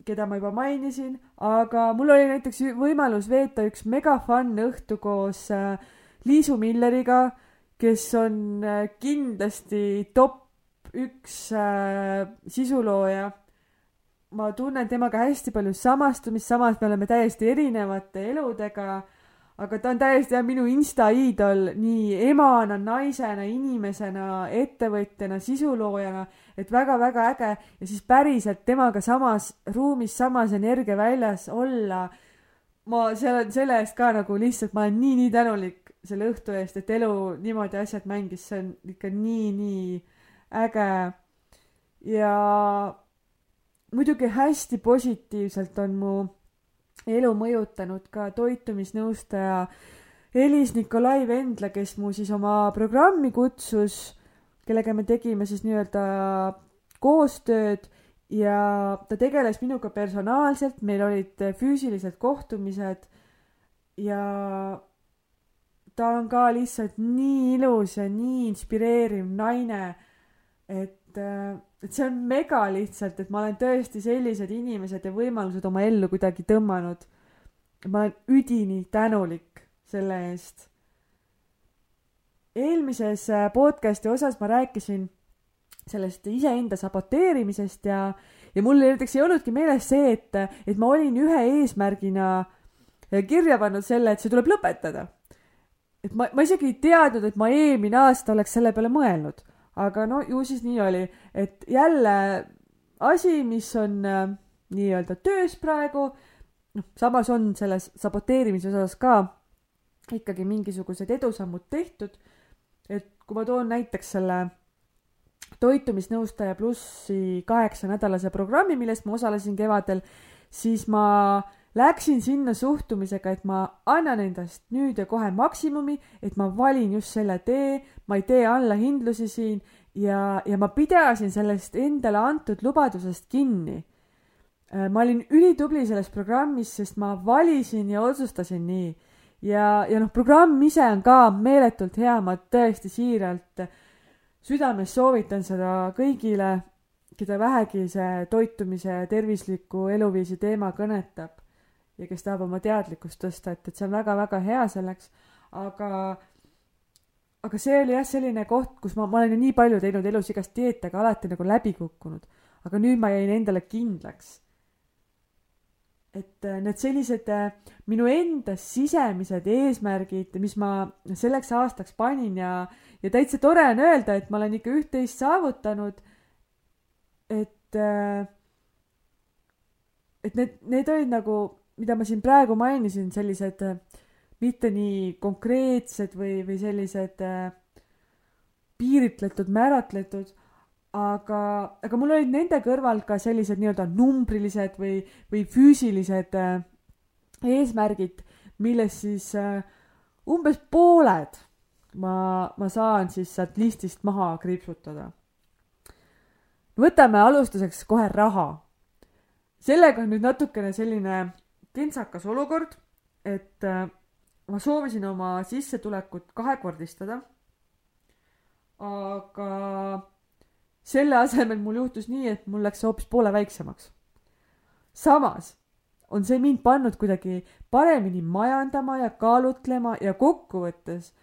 [SPEAKER 1] keda ma juba mainisin, aga mul oli näiteks võimalus veeta üks mega fun õhtu koos äh, Liisu Milleriga kes on äh, kindlasti top üks äh, sisulooja. ma tunnen temaga hästi palju samastumist, samas me oleme täiesti erinevate eludega, aga ta on täiesti minu insta iidol nii emana, naisena, inimesena, ettevõtjana, sisuloojana, et väga-väga äge ja siis päriselt temaga samas ruumis, samas energiaväljas olla. ma seal selle eest ka nagu lihtsalt, ma olen nii-nii tänulik selle õhtu eest, et elu niimoodi asjad mängis, see on ikka nii, nii äge. ja muidugi hästi positiivselt on mu elu mõjutanud ka toitumisnõustaja Elis Nikolai Vendla, kes mu siis oma programmi kutsus, kellega me tegime siis nii-öelda koostööd ja ta tegeles minuga personaalselt, meil olid füüsilised kohtumised ja ta on ka lihtsalt nii ilus ja nii inspireeriv naine, et, et see on mega lihtsalt, et ma olen tõesti sellised inimesed ja võimalused oma ellu kuidagi tõmmanud. ma olen üdini tänulik selle eest. Eelmises äh, podcast'i osas ma rääkisin sellest iseenda saboteerimisest ja, ja mul näiteks ei olnudki meeles see, et, et ma olin ühe eesmärgina kirja pannud selle, et see tuleb lõpetada et ma, ma isegi ei teadnud, et ma eelmine aasta oleks selle peale mõelnud. aga no ju siis nii oli, et jälle asi, mis on äh, nii-öelda töös praegu, noh, samas on selles saboteerimise osas ka ikkagi mingisugused edusammud tehtud. Et kui ma toon näiteks selle toitumisnõustaja plussi kaheksanädalase programmi, millest ma osalesin kevadel, siis ma Läksin sinna suhtumisega, et ma annan endast nüüd ja kohe maksimumi, et ma valin just selle tee, ma ei tee allahindlusi siin ja, ja ma pidasin sellest endale antud lubadusest kinni. Äh, ma olin ülitubli selles programmis, sest ma valisin ja otsustasin nii. Ja, ja noh, programm ise on ka meeletult hea, ma tõesti siiralt südames soovitan seda kõigile, keda vähegi see toitumise ja tervisliku eluviisi teema kõnetab ja kes tahab oma teadlikkust tõsta, et, et see on väga-väga hea selleks, aga aga see oli jah, selline koht, kus ma, ma olen ju nii palju teinud elus igast dieete, aga alati nagu läbi kukkunud. aga nüüd ma jäin endale kindlaks. Et äh, need sellised äh, minu enda sisemised eesmärgid, mis ma selleks aastaks panin ja, ja täitsa tore on öelda, et ma olen ikka üht-teist saavutanud. et, äh, et need, need olid nagu mida ma siin praegu mainisin, sellised mitte nii konkreetsed või, või sellised piiritletud, määratletud, aga, aga mul olid nende kõrval ka sellised nii-öelda numbrilised või, või füüsilised äh, eesmärgid, millest siis umbes pooled ma, ma saan siis sealt listist maha kriipsutada. võtame alustuseks kohe raha. sellega on nüüd natukene selline kentsakas olukord, et äh, ma soovisin oma sissetulekut kahekordistada. aga selle asemel mul juhtus nii, et mul läks hoopis poole väiksemaks. samas on see mind pannud kuidagi paremini majandama ja kaalutlema ja kokkuvõttes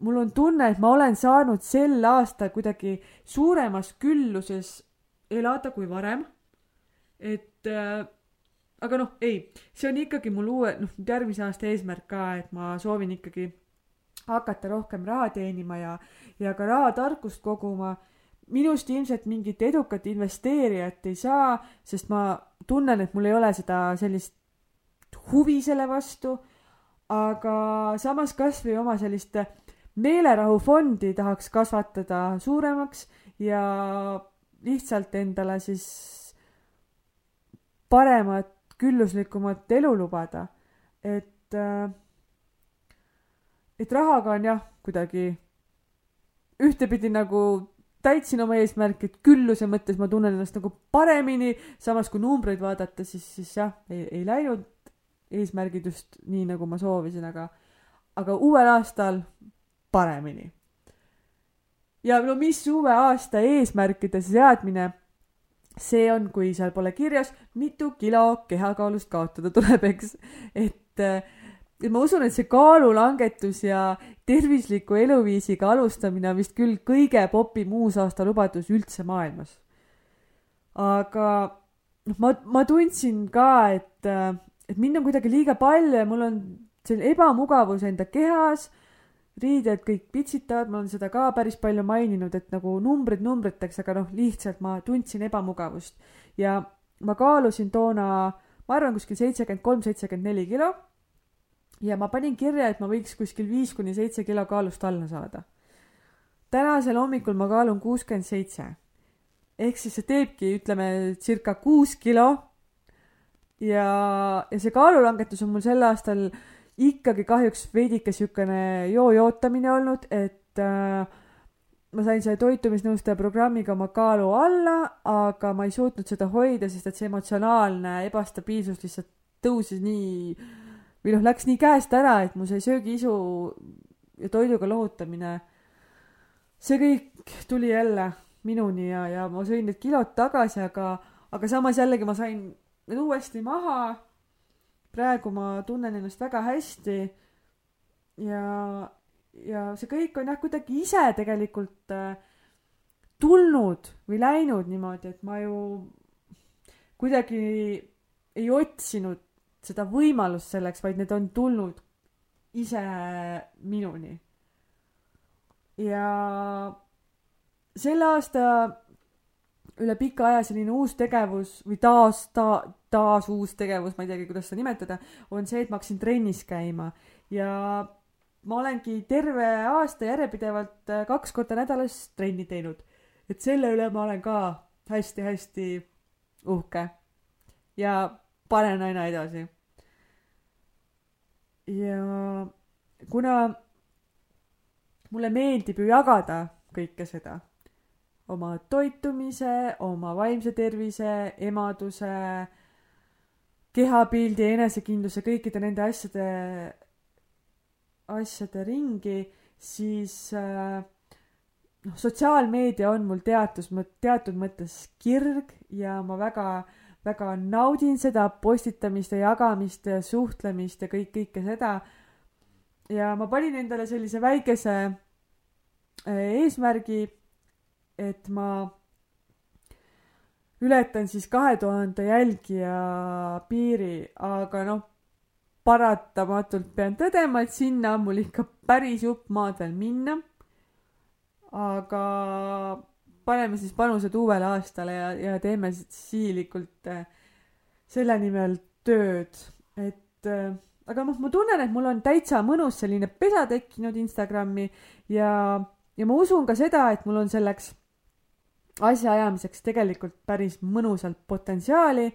[SPEAKER 1] mul on tunne, et ma olen saanud sel aastal kuidagi suuremas külluses elada kui varem. et äh, aga noh, ei, see on ikkagi mul uue, noh, järgmise aasta eesmärk ka, et ma soovin ikkagi hakata rohkem raha teenima ja, ja ka rahatarkust koguma. Minust ilmselt mingit edukat investeerijat ei saa, sest ma tunnen, et mul ei ole seda sellist huvi selle vastu. aga samas kasvõi oma sellist meelerahufondi tahaks kasvatada suuremaks ja lihtsalt endale siis paremat, külluslikumat elu lubada. et, et rahaga on jah, kuidagi ühtepidi nagu täitsin oma eesmärki, et külluse mõttes ma tunnen ennast nagu paremini, samas kui numbreid vaadata, siis, siis jah, ei, ei läinud eesmärgid just nii, nagu ma soovisin, aga, aga uuel aastal paremini. ja no mis uue aasta eesmärkide seadmine see on, kui seal pole kirjas, mitu kilo kehakaalust kaotada tuleb, eks. et, et ma usun, et see kaalulangetus ja tervisliku eluviisiga alustamine on vist küll kõige popim uusaasta lubadus üldse maailmas. aga noh, ma, ma tundsin ka, et, et mind on kuidagi liiga palju ja mul on selline ebamugavus enda kehas riided kõik pitsitavad, ma olen seda ka päris palju maininud, et nagu numbrid numbriteks, aga noh, lihtsalt ma tundsin ebamugavust ja ma kaalusin toona, ma arvan, kuskil seitsekümmend kolm, seitsekümmend neli kilo. Ja ma panin kirja, et ma võiks kuskil viis kuni seitse kilo kaalust alla saada. tänasel hommikul ma kaalun kuuskümmend seitse. ehk siis see teebki, ütleme, circa kuus kilo. ja, ja see kaalulangetus on mul sel aastal ikkagi kahjuks veidike siukene joo-jootamine olnud, et äh, ma sain selle toitumisnõustaja programmiga oma kaalu alla, aga ma ei suutnud seda hoida, sest et see emotsionaalne ebastabiilsus lihtsalt tõusis nii või noh, läks nii käest ära, et mu see söögiisu ja toiduga lohutamine, see kõik tuli jälle minuni ja, ja ma sõin need kilod tagasi, aga, aga samas jällegi ma sain need uuesti maha. Praegu ma tunnen ennast väga hästi. Ja, ja see kõik on jah, kuidagi ise tegelikult äh, tulnud või läinud niimoodi, et ma ju kuidagi ei otsinud seda võimalust selleks, vaid need on tulnud ise minuni. ja selle aasta üle pika aja selline uus tegevus või taas ta,, taas uus tegevus, ma ei teagi, kuidas seda nimetada, on see, et ma hakkasin trennis käima ja ma olengi terve aasta järjepidevalt äh, kaks korda nädalas trenni teinud. et selle üle ma olen ka hästi-hästi uhke ja panen aina edasi. ja kuna mulle meeldib ju jagada kõike seda oma toitumise, oma vaimse tervise, emaduse, kehapildi, enesekindluse, kõikide nende asjade, asjade ringi, siis äh, noh, sotsiaalmeedia on mul teatud, teatud mõttes kirg ja ma väga, väga naudin seda postitamist ja jagamist ja suhtlemist ja kõik, kõike seda. ja ma panin endale sellise väikese äh, eesmärgi et ma ületan siis kahe tuhande jälgija piiri, aga noh, paratamatult pean tõdema, et sinna on mul ikka päris jupp maad veel minna. aga paneme siis panused uuele aastale ja, ja teeme sihilikult äh, selle nimel tööd, et äh, aga noh, ma tunnen, et mul on täitsa mõnus selline pesa tekkinud Instagrami ja, ja ma usun ka seda, et mul on selleks asjaajamiseks tegelikult päris mõnusalt potentsiaali.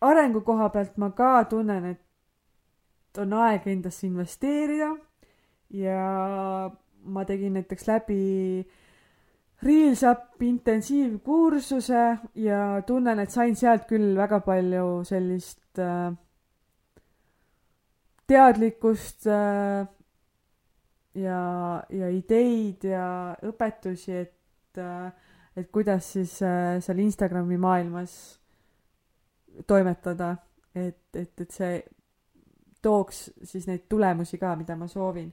[SPEAKER 1] arengu koha pealt ma ka tunnen, et on aeg endasse investeerida ja ma tegin näiteks läbi Reelsup intensiivkursuse ja tunnen, et sain sealt küll väga palju sellist äh, teadlikkust äh, ja, ja ideid ja õpetusi, et et, äh, et kuidas siis äh, seal Instagrami maailmas toimetada, et, et, et see tooks siis neid tulemusi ka, mida ma soovin.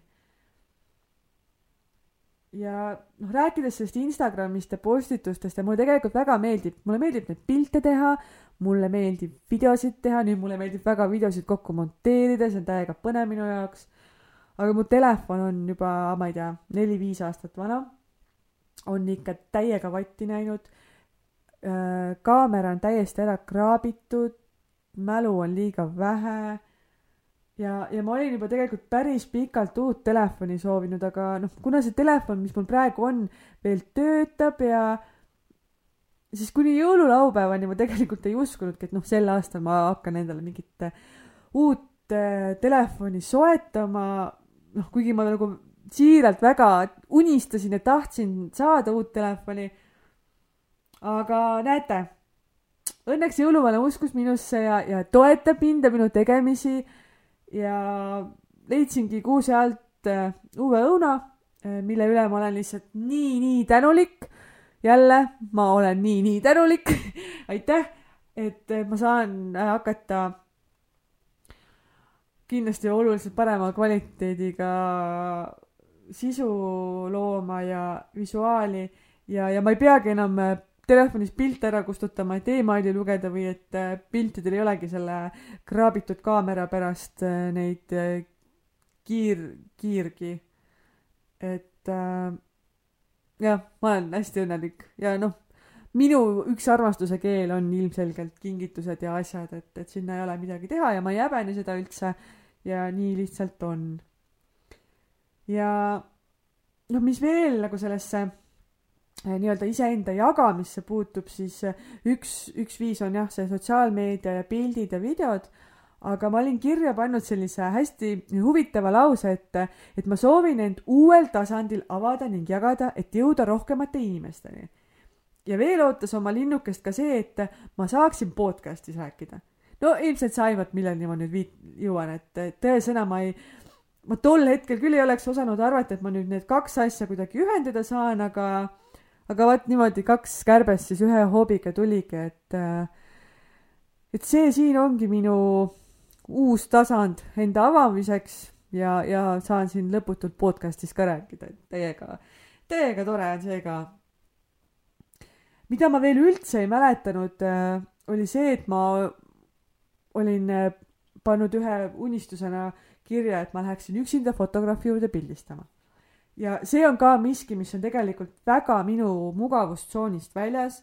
[SPEAKER 1] Ja noh, rääkides sellest Instagramist ja postitustest ja mulle tegelikult väga meeldib, mulle meeldib neid pilte teha, mulle meeldib videosid teha, nüüd mulle meeldib väga videosid kokku monteerida, see on täiega põnev minu jaoks. aga mu telefon on juba, ma ei tea, neli-viis aastat vana. on ikka täiega vatti näinud. Äh, kaamera on täiesti ära kraabitud, mälu on liiga vähe ja, ja ma olin juba tegelikult päris pikalt uut telefoni soovinud, aga noh, kuna see telefon, mis mul praegu on, veel töötab ja siis kuni jõululaupäevani ma tegelikult ei uskunudki, et noh, sel aastal ma hakkan endale mingit uut äh, telefoni soetama, noh, kuigi ma nagu siiralt väga unistasin ja tahtsin saada uut telefoni. aga näete, õnneks jõuluvana uskus minusse ja, ja toetab mind ja minu tegemisi ja leidsingi kuuse alt äh, uue õuna, äh, mille üle ma olen lihtsalt nii, nii tänulik. jälle, ma olen nii, nii tänulik aitäh, et ma saan äh, hakata kindlasti oluliselt parema kvaliteediga sisu looma ja visuaali ja, ja ma ei peagi enam telefonis pilte ära kustutama, et emaili lugeda või et äh, piltidel ei olegi selle kraabitud kaamera pärast äh, neid äh, kiir, kiirgi. et äh, jah, ma olen hästi õnnelik ja noh, minu üks armastuse keel on ilmselgelt kingitused ja asjad, et, et sinna ei ole midagi teha ja ma ei häbene seda üldse ja nii lihtsalt on. ja noh, mis veel nagu sellesse nii-öelda iseenda jagamisse puutub, siis äh, üks, üks viis on jah, see sotsiaalmeedia ja pildid ja videod, aga ma olin kirja pannud sellise hästi huvitava lause, et, et ma soovin end uuel tasandil avada ning jagada, et jõuda rohkemate inimesteni. ja veel ootas oma linnukest ka see, et ma saaksin podcast'is rääkida. no ilmselt sa aivad, milleni ma nüüd viit-, jõuan, et tõesõna ma ei, ma tol hetkel küll ei oleks osanud arvata, et ma nüüd need kaks asja kuidagi ühendada saan, aga aga vot niimoodi kaks kärbest siis ühe hoobiga tuligi, et äh, et see siin ongi minu uus tasand enda avamiseks ja, ja saan siin lõputult podcast'is ka rääkida, et täiega, täiega tore on see ka. mida ma veel üldse ei mäletanud, äh, oli see, et ma olin äh, pannud ühe unistusena kirja, et ma läheksin üksinda fotograafi juurde pildistama ja see on ka miski, mis on tegelikult väga minu mugavustsoonist väljas,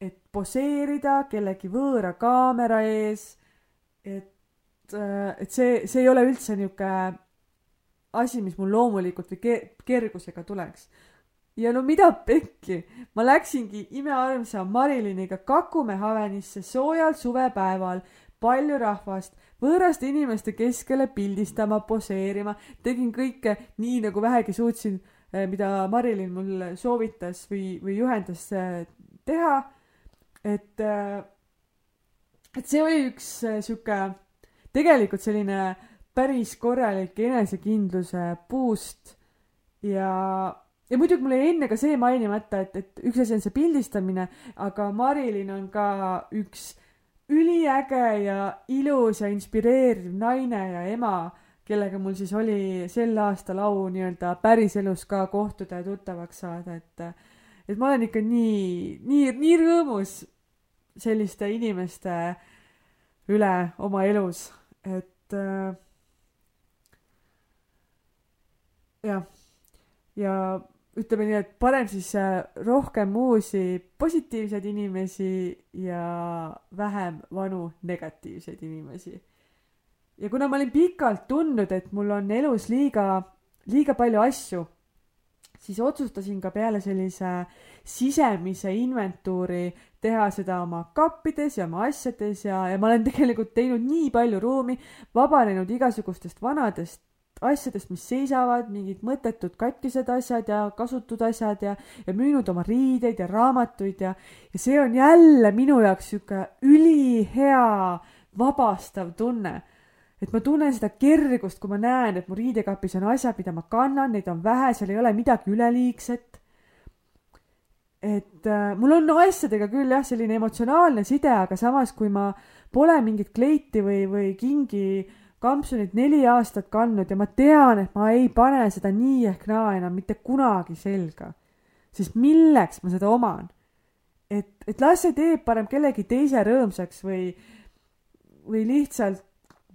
[SPEAKER 1] et poseerida kellegi võõra kaamera ees, et, äh, et see, see ei ole üldse niisugune asi, mis mul loomulikult või ke-, kergusega tuleks. ja no mida pekki, ma läksingi imearmsa Mariliniga Kakumäe Havenisse soojal suvepäeval, palju rahvast võõraste inimeste keskele pildistama, poseerima, tegin kõike nii, nagu vähegi suutsin, eh, mida Marilyn mul soovitas või, või juhendas eh, teha. et, eh, et see oli üks sihuke, tegelikult selline päris korralik enesekindluse boost ja ja muidugi mul jäi enne ka see mainimata, et, et üks asi on see pildistamine, aga Marilyn on ka üks üliäge ja ilus ja inspireeriv naine ja ema, kellega mul siis oli sel aastal au nii-öelda päriselus ka kohtuda ja tuttavaks saada, et et ma olen ikka nii, nii, nii rõõmus selliste inimeste üle oma elus, et äh, jah, ja ütleme nii, et parem siis äh, rohkem uusi positiivseid inimesi ja vähem vanu negatiivseid inimesi. ja kuna ma olin pikalt tundnud, et mul on elus liiga, liiga palju asju, siis otsustasin ka peale sellise sisemise inventuuri teha seda oma kappides ja oma asjades ja, ja ma olen tegelikult teinud nii palju ruumi, vabanenud igasugustest vanadest asjadest, mis seisavad, mingid mõttetud katkised asjad ja kasutud asjad ja, ja müünud oma riideid ja raamatuid ja, ja see on jälle minu jaoks sihuke ülihea vabastav tunne. et ma tunnen seda kergust, kui ma näen, et mu riidekapis on asjad, mida ma kannan, neid on vähe, seal ei ole midagi üleliigset. et äh, mul on asjadega küll jah, selline emotsionaalne side, aga samas, kui ma pole mingit kleiti või, või kingi kampsunit neli aastat kandnud ja ma tean, et ma ei pane seda nii ehk naa enam mitte kunagi selga, siis milleks ma seda oman? et, et las see teeb parem kellegi teise rõõmsaks või, või lihtsalt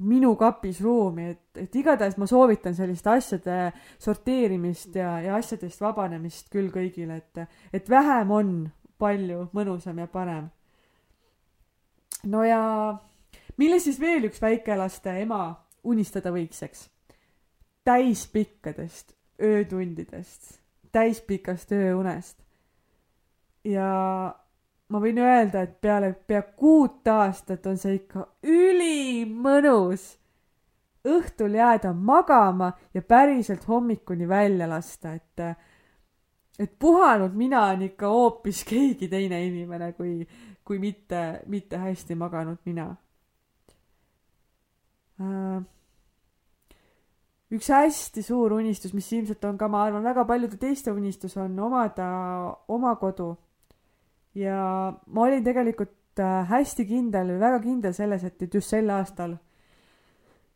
[SPEAKER 1] minu kapis ruumi, et, et igatahes ma soovitan sellist asjade sorteerimist ja, ja asjadest vabanemist küll kõigile, et, et vähem on palju mõnusam ja parem. no ja millest siis veel üks väikelaste ema unistada võiks, eks? täispikkadest öötundidest, täispikast ööunest. ja ma võin öelda, et peale pea kuut aastat on see ikka ülimõnus õhtul jääda magama ja päriselt hommikuni välja lasta, et et puhanud mina on ikka hoopis keegi teine inimene kui, kui mitte, mitte hästi maganud mina. Äh, üks hästi suur unistus, mis ilmselt on ka, ma arvan, väga paljude teiste unistus, on omada oma kodu. Ja ma olin tegelikult äh, hästi kindel või väga kindel selles, et, et just sel aastal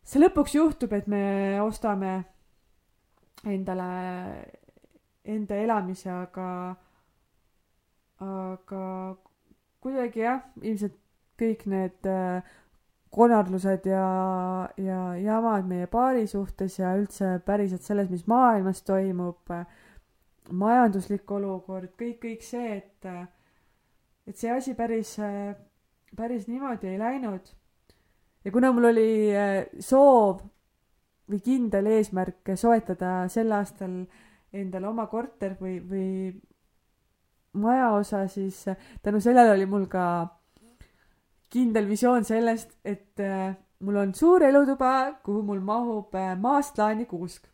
[SPEAKER 1] see lõpuks juhtub, et me ostame endale enda elamise, aga, aga kuidagi jah, ilmselt kõik need äh, konarlused ja, ja jamad meie paari suhtes ja üldse päriselt selles, mis maailmas toimub, majanduslik olukord, kõik, kõik see, et et see asi päris, päris niimoodi ei läinud. ja kuna mul oli äh, soov või kindel eesmärk soetada sel aastal endale oma korter või, või majaosa, siis tänu sellele oli mul ka kindel visioon sellest, et äh, mul on suur elutuba, kuhu mul mahub maast laeni kuusk.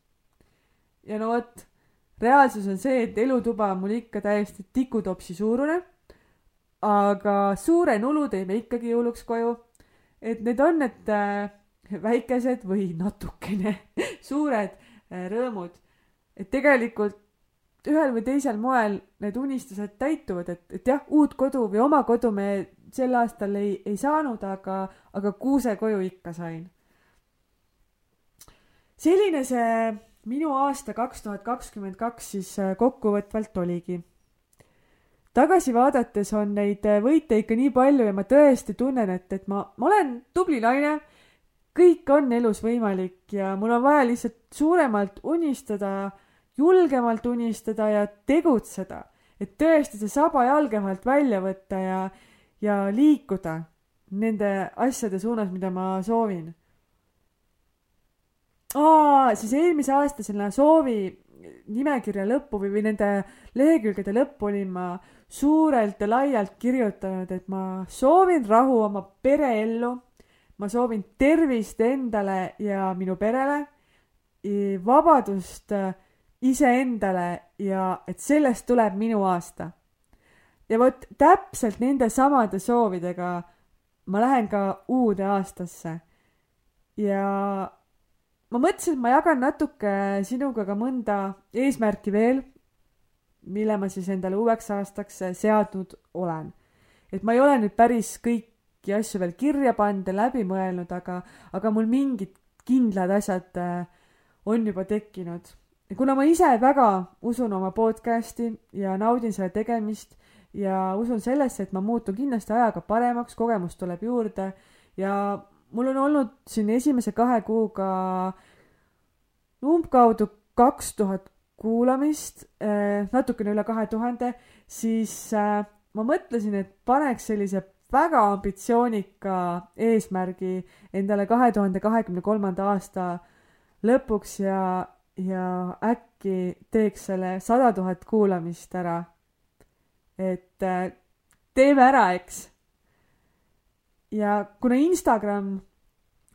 [SPEAKER 1] ja no vot, reaalsus on see, et elutuba on mul ikka täiesti tikutopsi suurune aga suure nulu tõime ikkagi jõuluks koju. et need on need äh, väikesed või natukene suured äh, rõõmud. et tegelikult ühel või teisel moel need unistused täituvad, et, et jah, uut kodu või oma kodu me sel aastal ei, ei saanud, aga, aga kuuse koju ikka sain. selline see minu aasta kaks tuhat kakskümmend kaks siis äh, kokkuvõtvalt oligi tagasi vaadates on neid äh, võite ikka nii palju ja ma tõesti tunnen, et, et ma, ma olen tubli naine. kõik on elus võimalik ja mul on vaja lihtsalt suuremalt unistada, julgemalt unistada ja tegutseda, et tõesti see saba jalge vahelt välja võtta ja, ja liikuda nende asjade suunas, mida ma soovin. aa, siis eelmise aasta selle soovi nimekirja lõppu või, või nende lehekülgede lõppu olin ma suurelt ja laialt kirjutanud, et ma soovin rahu oma pereellu, ma soovin tervist endale ja minu perele, vabadust iseendale ja et sellest tuleb minu aasta. Ja vot täpselt nende samade soovidega ma lähen ka uude aastasse. ja ma mõtlesin, et ma jagan natuke sinuga ka mõnda eesmärki veel mille ma siis endale uueks aastaks seadnud olen. et ma ei ole nüüd päris kõiki asju veel kirja pannud ja läbi mõelnud, aga, aga mul mingid kindlad asjad äh, on juba tekkinud. ja kuna ma ise väga usun oma podcast'i ja naudin selle tegemist ja usun sellesse, et ma muutun kindlasti ajaga paremaks, kogemust tuleb juurde ja mul on olnud siin esimese kahe kuuga umbkaudu kaks tuhat kuulamist, äh, natukene üle kahe tuhande, siis äh, ma mõtlesin, et paneks sellise väga ambitsioonika eesmärgi endale kahe tuhande kahekümne kolmanda aasta lõpuks ja, ja äkki teeks selle sada tuhat kuulamist ära. Et äh, teeme ära, eks. ja kuna Instagram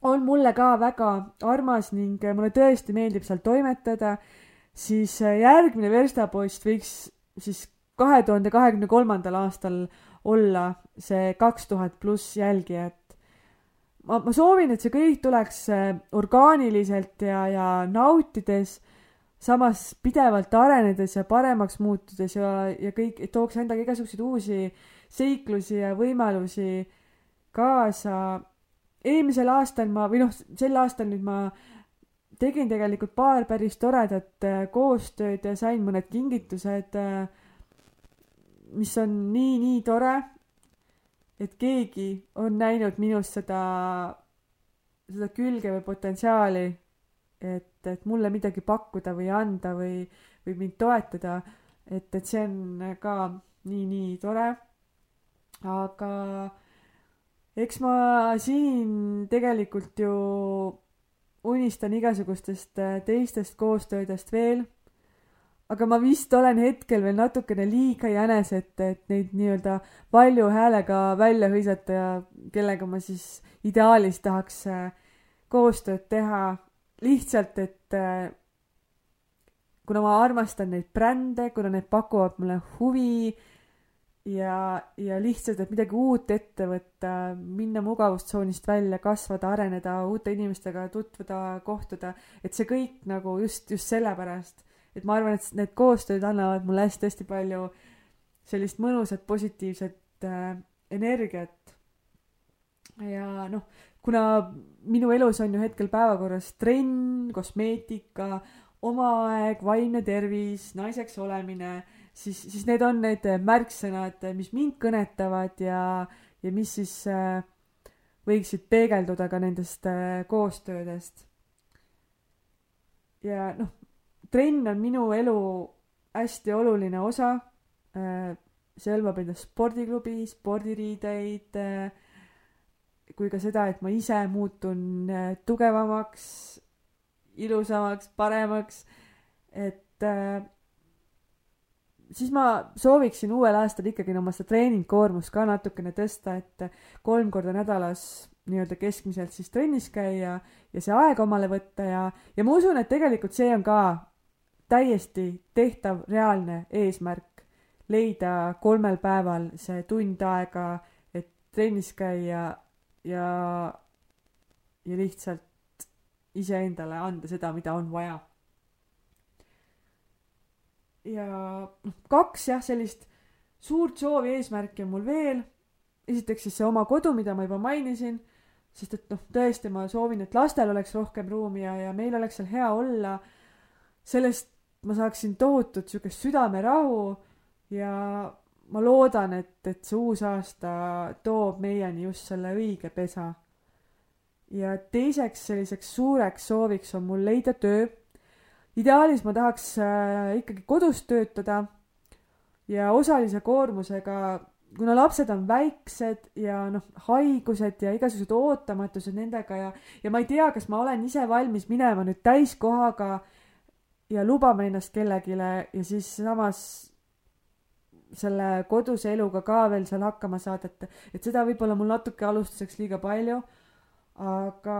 [SPEAKER 1] on mulle ka väga armas ning mulle tõesti meeldib seal toimetada siis äh, järgmine verstapost võiks siis kahe tuhande kahekümne kolmandal aastal olla see kaks tuhat pluss jälgijat. ma, ma soovin, et see kõik tuleks äh, orgaaniliselt ja, ja nautides. Samas pidevalt arenedes ja paremaks muutudes ja, ja kõik, tooks endaga igasuguseid uusi seiklusi ja võimalusi kaasa. eelmisel aastal ma, või noh, sel aastal nüüd ma tegin tegelikult paar päris toredat äh, koostööd ja sain mõned kingitused, äh, mis on nii, nii tore, et keegi on näinud minus seda, seda külge või potentsiaali, et, et mulle midagi pakkuda või anda või, või mind toetada. et, et see on ka nii, nii tore. aga eks ma siin tegelikult ju unistan igasugustest äh, teistest koostöödest veel. aga ma vist olen hetkel veel natukene liiga jänes, et, et neid nii-öelda valju häälega välja hõisata ja kellega ma siis ideaalis tahaks äh, koostööd teha. Lihtsalt, et äh, kuna ma armastan neid brände, kuna need pakuvad mulle huvi ja, ja lihtsalt, et midagi uut ette võtta, minna mugavustsoonist välja, kasvada, areneda, uute inimestega tutvuda, kohtuda, et see kõik nagu just, just sellepärast, et ma arvan, et need koostööd annavad mulle hästi-hästi palju sellist mõnusat, positiivset äh, energiat. ja noh, kuna minu elus on ju hetkel päevakorras trenn, kosmeetika, oma aeg, vaimne tervis, naiseks olemine siis, siis need on need märksõnad, mis mind kõnetavad ja, ja mis siis äh, võiksid peegelduda ka nendest äh, koostöödest. ja noh, trenn on minu elu hästi oluline osa. Äh, see hõlmab endas spordiklubi, spordiriideid, kui ka seda, et ma ise muutun tugevamaks, ilusamaks, paremaks, et siis ma sooviksin uuel aastal ikkagi oma seda treeningkoormust ka natukene tõsta, et kolm korda nädalas nii-öelda keskmiselt siis trennis käia ja see aeg omale võtta ja, ja ma usun, et tegelikult see on ka täiesti tehtav reaalne eesmärk. leida kolmel päeval see tund aega, et trennis käia ja, ja lihtsalt iseendale anda seda, mida on vaja ja noh, kaks jah, sellist suurt soovi, eesmärki on mul veel. esiteks siis see oma kodu, mida ma juba mainisin, sest et noh, tõesti ma soovin, et lastel oleks rohkem ruumi ja, ja meil oleks seal hea olla. sellest ma saaksin tohutut siukest südamerahu ja ma loodan, et, et see uus aasta toob meieni just selle õige pesa. ja teiseks selliseks suureks sooviks on mul leida töö ideaalis ma tahaks äh, ikkagi kodus töötada ja osalise koormusega, kuna lapsed on väiksed ja noh, haigused ja igasugused ootamatused nendega ja, ja ma ei tea, kas ma olen ise valmis minema nüüd täiskohaga ja lubama ennast kellelegi ja siis samas selle koduse eluga ka veel seal hakkama saada, et, et seda võib-olla mul natuke alustuseks liiga palju. aga,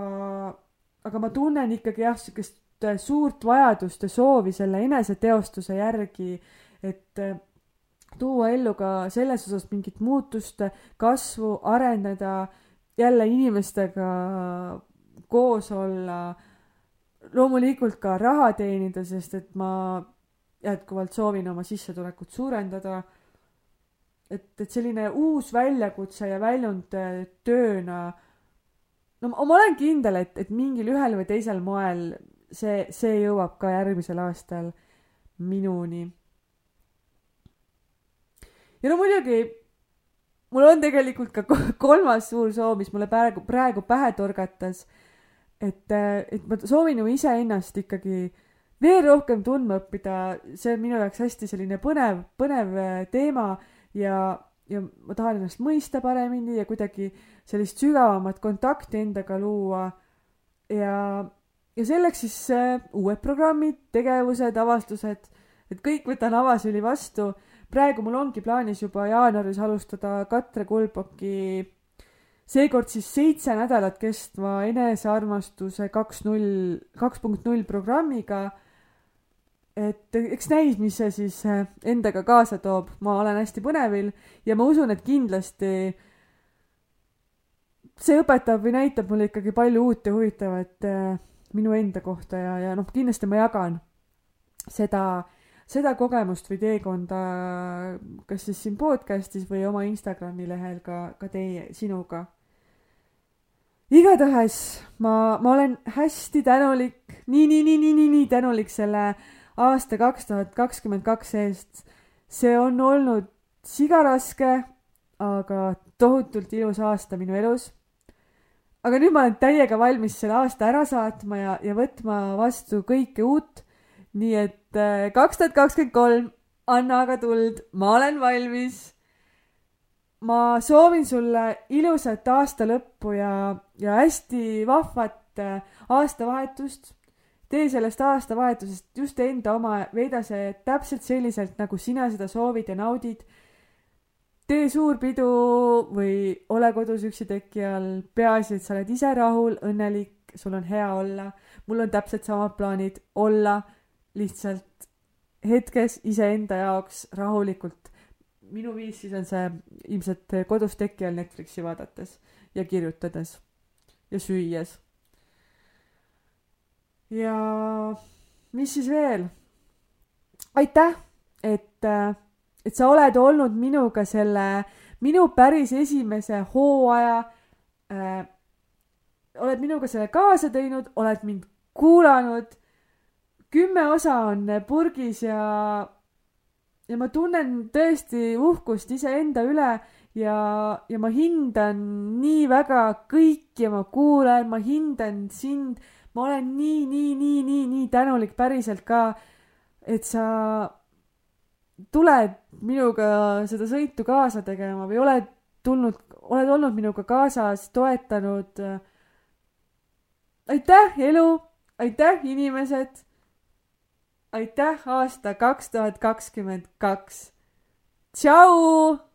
[SPEAKER 1] aga ma tunnen ikkagi jah, sihukest suurt vajadust ja soovi selle eneseteostuse järgi, et tuua ellu ka selles osas mingit muutust, kasvu, areneda, jälle inimestega koos olla, loomulikult ka raha teenida, sest et ma jätkuvalt soovin oma sissetulekut suurendada. Et, et selline uus väljakutse ja väljund äh, tööna, no ma olen kindel, et, et mingil ühel või teisel moel see, see jõuab ka järgmisel aastal minuni. ja no muidugi, mul on tegelikult ka kolmas suur soov, mis mulle praegu, praegu pähe torgatas. et, et ma soovin ju iseennast ikkagi veel rohkem tundma õppida, see on minu jaoks hästi selline põnev, põnev äh, teema ja, ja ma tahan ennast mõista paremini ja kuidagi sellist sügavamat kontakti endaga luua. ja ja selleks siis äh, uued programmid, tegevused, avastused, et kõik võtan avasüli vastu. praegu mul ongi plaanis juba jaanuaris alustada Katre Kulboki seekord siis seitse nädalat kestva enesearmastuse kaks null, kaks punkt null programmiga. Et eks näis, mis see siis äh, endaga kaasa toob, ma olen hästi põnevil ja ma usun, et kindlasti see õpetab või näitab mulle ikkagi palju uut ja huvitavat äh, minu enda kohta ja, ja noh, kindlasti ma jagan seda, seda kogemust või teekonda, kas siis siin podcast'is või oma Instagrami lehel ka, ka teie, sinuga. igatahes ma, ma olen hästi tänulik, nii, nii, nii, nii, nii, nii tänulik selle aasta kaks tuhat kakskümmend kaks eest. see on olnud sigaraske, aga tohutult ilus aasta minu elus aga nüüd ma olen täiega valmis selle aasta ära saatma ja, ja võtma vastu kõike uut. nii et äh, kaks tuhat kakskümmend kolm, anna aga tuld, ma olen valmis. ma soovin sulle ilusat aasta lõppu ja, ja hästi vahvat äh, aastavahetust. Tee sellest aastavahetusest just enda oma, veeda see täpselt selliselt, nagu sina seda soovid ja naudid tee suur pidu või ole kodus üksi teki all, peaasi, et sa oled ise rahul, õnnelik, sul on hea olla. mul on täpselt samad plaanid, olla lihtsalt hetkes iseenda jaoks rahulikult. minu viis siis on see ilmselt kodus teki all Netflixi vaadates ja kirjutades ja süües. Ja mis siis veel? aitäh, et et sa oled olnud minuga selle, minu päris esimese hooaja äh,, oled minuga selle kaasa teinud, oled mind kuulanud. kümme osa on purgis ja, ja ma tunnen tõesti uhkust iseenda üle ja, ja ma hindan nii väga kõiki oma kuulajaid, ma hindan sind, ma olen nii, nii, nii, nii, nii tänulik päriselt ka, et sa tuled minuga seda sõitu kaasa tegema või oled tulnud, oled olnud minuga kaasas, toetanud. aitäh, elu, aitäh, inimesed. aitäh, aasta kaks tuhat kakskümmend kaks. tšau